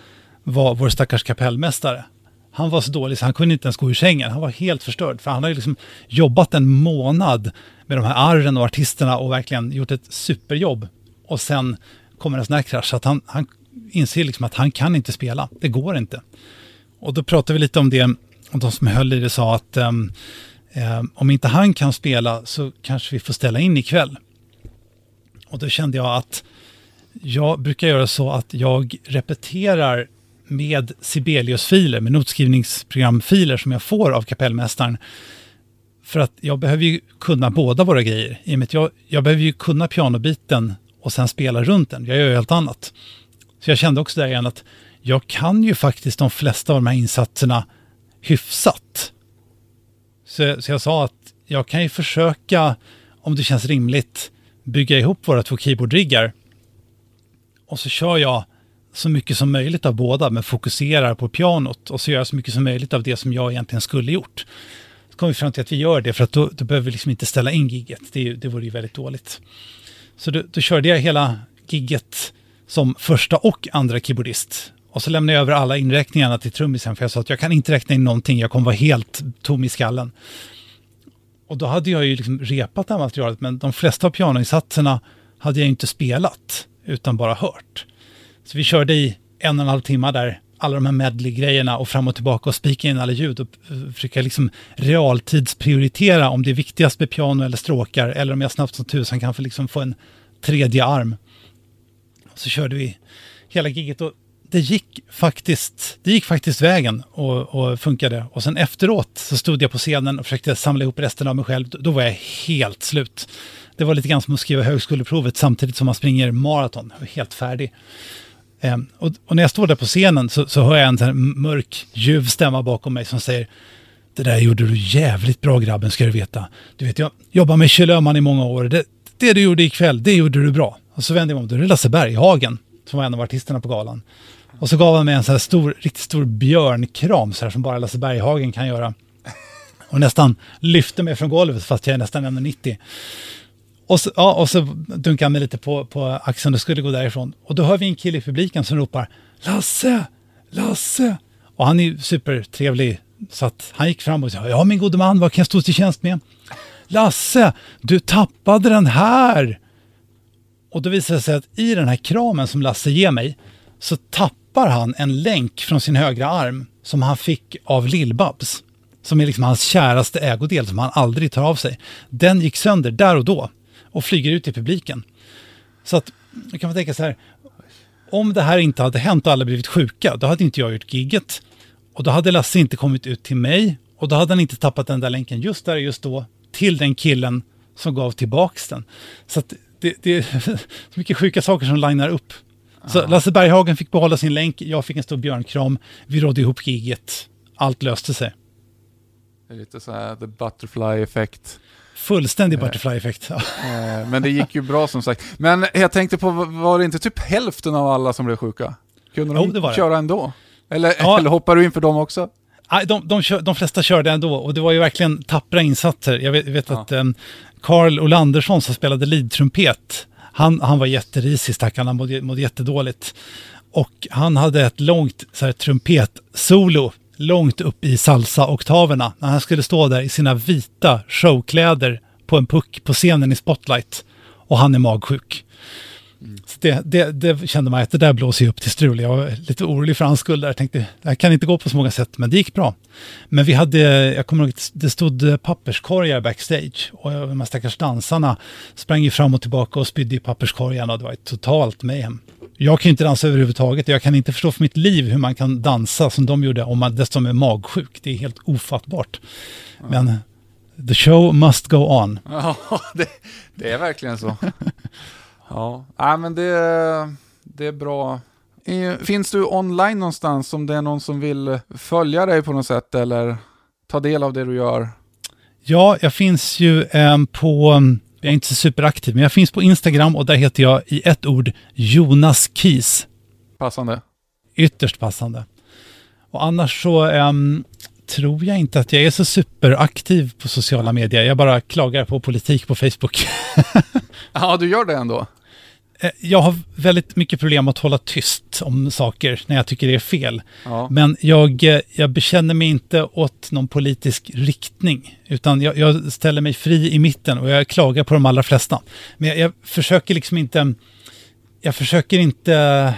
var vår stackars kapellmästare. Han var så dålig så han kunde inte ens gå ur sängen. Han var helt förstörd. För han har ju liksom jobbat en månad med de här arren och artisterna och verkligen gjort ett superjobb. Och sen kommer en sån här krasch. Att han, han inser liksom att han kan inte spela. Det går inte. Och då pratade vi lite om det. Och de som höll i det sa att um, um, om inte han kan spela så kanske vi får ställa in ikväll. Och då kände jag att jag brukar göra så att jag repeterar med Sibelius-filer, med notskrivningsprogramfiler som jag får av kapellmästaren. För att jag behöver ju kunna båda våra grejer. I och med att jag, jag behöver ju kunna pianobiten och sen spela runt den. Jag gör ju helt annat. Så jag kände också där igen att jag kan ju faktiskt de flesta av de här insatserna hyfsat. Så, så jag sa att jag kan ju försöka, om det känns rimligt, bygga ihop våra två keyboardriggar och så kör jag så mycket som möjligt av båda, men fokuserar på pianot och så gör jag så mycket som möjligt av det som jag egentligen skulle gjort. Så kom vi fram till att vi gör det, för att då, då behöver vi liksom inte ställa in gigget. Det, det vore ju väldigt dåligt. Så då, då körde jag hela gigget som första och andra keyboardist. Och så lämnade jag över alla inräkningarna till trummisen, för jag sa att jag kan inte räkna in någonting, jag kommer vara helt tom i skallen. Och då hade jag ju liksom repat det här materialet, men de flesta av pianoinsatserna hade jag inte spelat utan bara hört. Så vi körde i en och en halv timme där, alla de här medley-grejerna och fram och tillbaka och spika in alla ljud och försöka liksom realtidsprioritera om det är viktigast med piano eller stråkar eller om jag snabbt som tusan kan få, liksom få en tredje arm. Så körde vi hela giget och det gick faktiskt, det gick faktiskt vägen och, och funkade. Och sen efteråt så stod jag på scenen och försökte samla ihop resten av mig själv. Då var jag helt slut. Det var lite grann som att skriva högskoleprovet samtidigt som man springer maraton. Helt färdig. Ehm, och, och, när jag står där på scenen så, så hör jag en sån här mörk, ljuv stämma bakom mig som säger Det där gjorde du jävligt bra grabben, ska du veta. Du vet, jag jobbar med Kjell Öhman i många år. Det, det du gjorde ikväll, det gjorde du bra. Och så vände jag mig om, då är det Lasse Berghagen som var en av artisterna på galan. Och så gav han mig en sån här stor, riktigt stor björnkram så här, som bara Lasse Berghagen kan göra. Och nästan lyfte mig från golvet fast jag är nästan 1,90. Och så, ja, och så dunkade han mig lite på, på axeln och skulle gå därifrån. Och då hör vi en kille i publiken som ropar Lasse! Lasse! Och han är ju supertrevlig så att han gick fram och sa Ja min gode man, vad kan jag stå till tjänst med? Lasse, du tappade den här! Och då visar det sig att i den här kramen som Lasse ger mig så tappar han en länk från sin högra arm som han fick av Lill-Babs. Som är liksom hans käraste ägodel som han aldrig tar av sig. Den gick sönder där och då och flyger ut i publiken. Så att då kan man tänka så här, om det här inte hade hänt och alla blivit sjuka, då hade inte jag gjort gigget. Och då hade Lasse inte kommit ut till mig och då hade han inte tappat den där länken just där just då till den killen som gav tillbaks den. Så att det, det är så mycket sjuka saker som linar upp. Så Lasse Berghagen fick behålla sin länk, jag fick en stor björnkram, vi rådde ihop giget, allt löste sig. Det är lite så här the butterfly effect. Fullständig butterfly-effekt. Ja. Eh, Men det gick ju bra som sagt. Men jag tänkte på, var det inte typ hälften av alla som blev sjuka? Kunde Jo, de det var det. köra ändå? Eller, Ja. eller hoppar du in för dem också? Nej, de, de, de flesta körde ändå och det var ju verkligen tappra insatser. Jag vet, vet Ja. att um, Carl Olandersson som spelade lead-trumpet, han, han var jätterisig stackarn, han mådde, mådde jättedåligt. Och han hade ett långt så här, trumpet-solo långt upp i salsa-oktaverna när han skulle stå där i sina vita showkläder på en puck på scenen i Spotlight och han är magsjuk. Så det, det, det kände man att det där blåser ju upp till strul. Jag var lite orolig för hans skull där. Jag tänkte, det här kan inte gå på så många sätt, men det gick bra. Men vi hade, jag kommer ihåg det stod papperskorgar backstage och de här stackars dansarna sprang ju fram och tillbaka och spydde i papperskorgarna och det var ett totalt mayhem. Jag kan ju inte dansa överhuvudtaget jag kan inte förstå för mitt liv hur man kan dansa som de gjorde om man dessutom är magsjuk. Det är helt ofattbart. Men the show must go on. Ja, det, det är verkligen så. Ja, Nej, men det, det är bra. Eh, Finns du online någonstans om det är någon som vill följa dig på något sätt eller ta del av det du gör? Ja, jag finns ju em, på, jag är inte så superaktiv, men jag finns på Instagram och där heter jag i ett ord Jonas Keys. Passande. Ytterst passande. Och annars så em, tror jag inte att jag är så superaktiv på sociala medier. Jag bara klagar på politik på Facebook. Ja, du gör det ändå? Eh, Jag har väldigt mycket problem att hålla tyst om saker när jag tycker det är fel. Ja. Men jag, eh, jag bekänner mig inte åt någon politisk riktning, utan jag, jag ställer mig fri i mitten och jag klagar på de allra flesta. Men jag, jag försöker liksom inte, jag försöker inte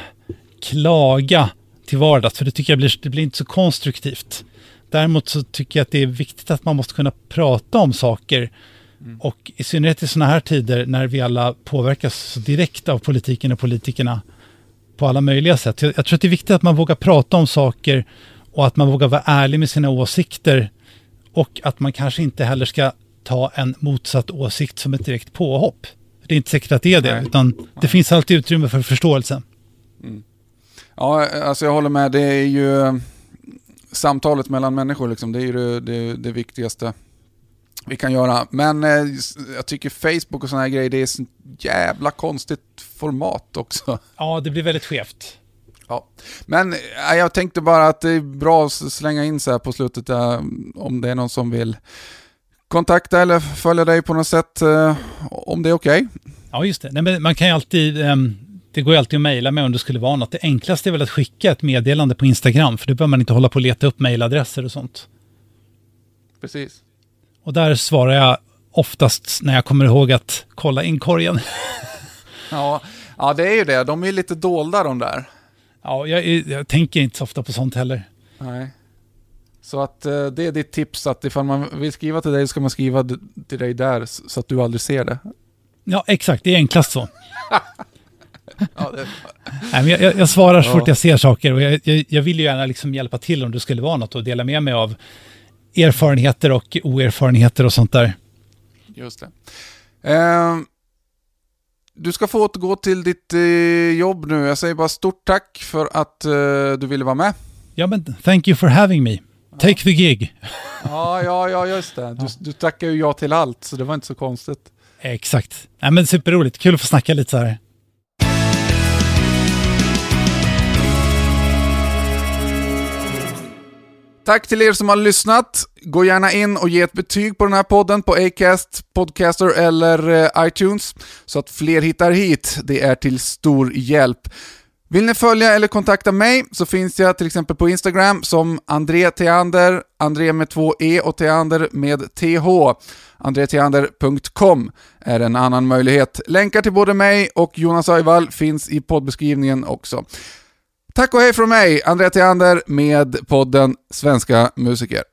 klaga till vardags, för det tycker jag blir, det blir inte så konstruktivt. Däremot så tycker jag att det är viktigt att man måste kunna prata om saker och i synnerhet i sådana här tider när vi alla påverkas så direkt av politiken och politikerna på alla möjliga sätt. Jag, jag tror att det är viktigt att man vågar prata om saker och att man vågar vara ärlig med sina åsikter och att man kanske inte heller ska ta en motsatt åsikt som ett direkt påhopp. Det är inte säkert att det är det, Nej. utan det finns alltid utrymme för förståelse. Ja, alltså jag håller med. Det är ju eh, samtalet mellan människor liksom. Det är ju det, det, det viktigaste vi kan göra. Men eh, jag tycker Facebook och sådana här grejer, det är ett jävla konstigt format också. Ja, det blir väldigt skevt. Ja. Men eh, jag tänkte bara att det är bra att slänga in så här på slutet eh, om det är någon som vill kontakta eller följa dig på något sätt, eh, om det är okej. Ja, just det. Nej, men man kan ju alltid, ehm, det går ju alltid att mejla mig om det skulle vara något. Det enklaste är väl att skicka ett meddelande på Instagram, för då behöver man inte hålla på och leta upp mejladresser och sånt. Precis. Och där svarar jag oftast när jag kommer ihåg att kolla inkorgen. Ja, ja, det är ju det. De är lite dolda de där. Ja, jag, jag tänker inte så ofta på sånt heller. Nej. Så att eh, det är ditt tips att ifall man vill skriva till dig så ska man skriva till dig där så att du aldrig ser det. Ja, exakt. Det är enklast så. Ja, det Nej, men jag, jag, jag svarar så Ja. fort jag ser saker och jag, jag, jag vill ju gärna liksom hjälpa till om det skulle vara något och dela med mig av erfarenheter och oerfarenheter och sånt där. just det. Eh, du ska få återgå till ditt eh, jobb nu. Jag säger bara stort tack för att eh, du ville vara med. Ja, men thank you for having me. Take the gig. Ja, ja, ja, just det. Du, du tackar ju ja till allt, så det var inte så konstigt. Exakt. Nej, men superroligt. Kul att få snacka lite så här. Tack till er som har lyssnat. Gå gärna in och ge ett betyg på den här podden på Acast, Podcaster eller eh, iTunes så att fler hittar hit. Det är till stor hjälp. Vill ni följa eller kontakta mig så finns jag till exempel på Instagram som André Theander, André med två E och Theander med TH. AndréTheander.com är en annan möjlighet. Länkar till både mig och Jonas Öjvall finns i poddbeskrivningen också. Tack och hej från mig, André Theander med podden Svenska musiker.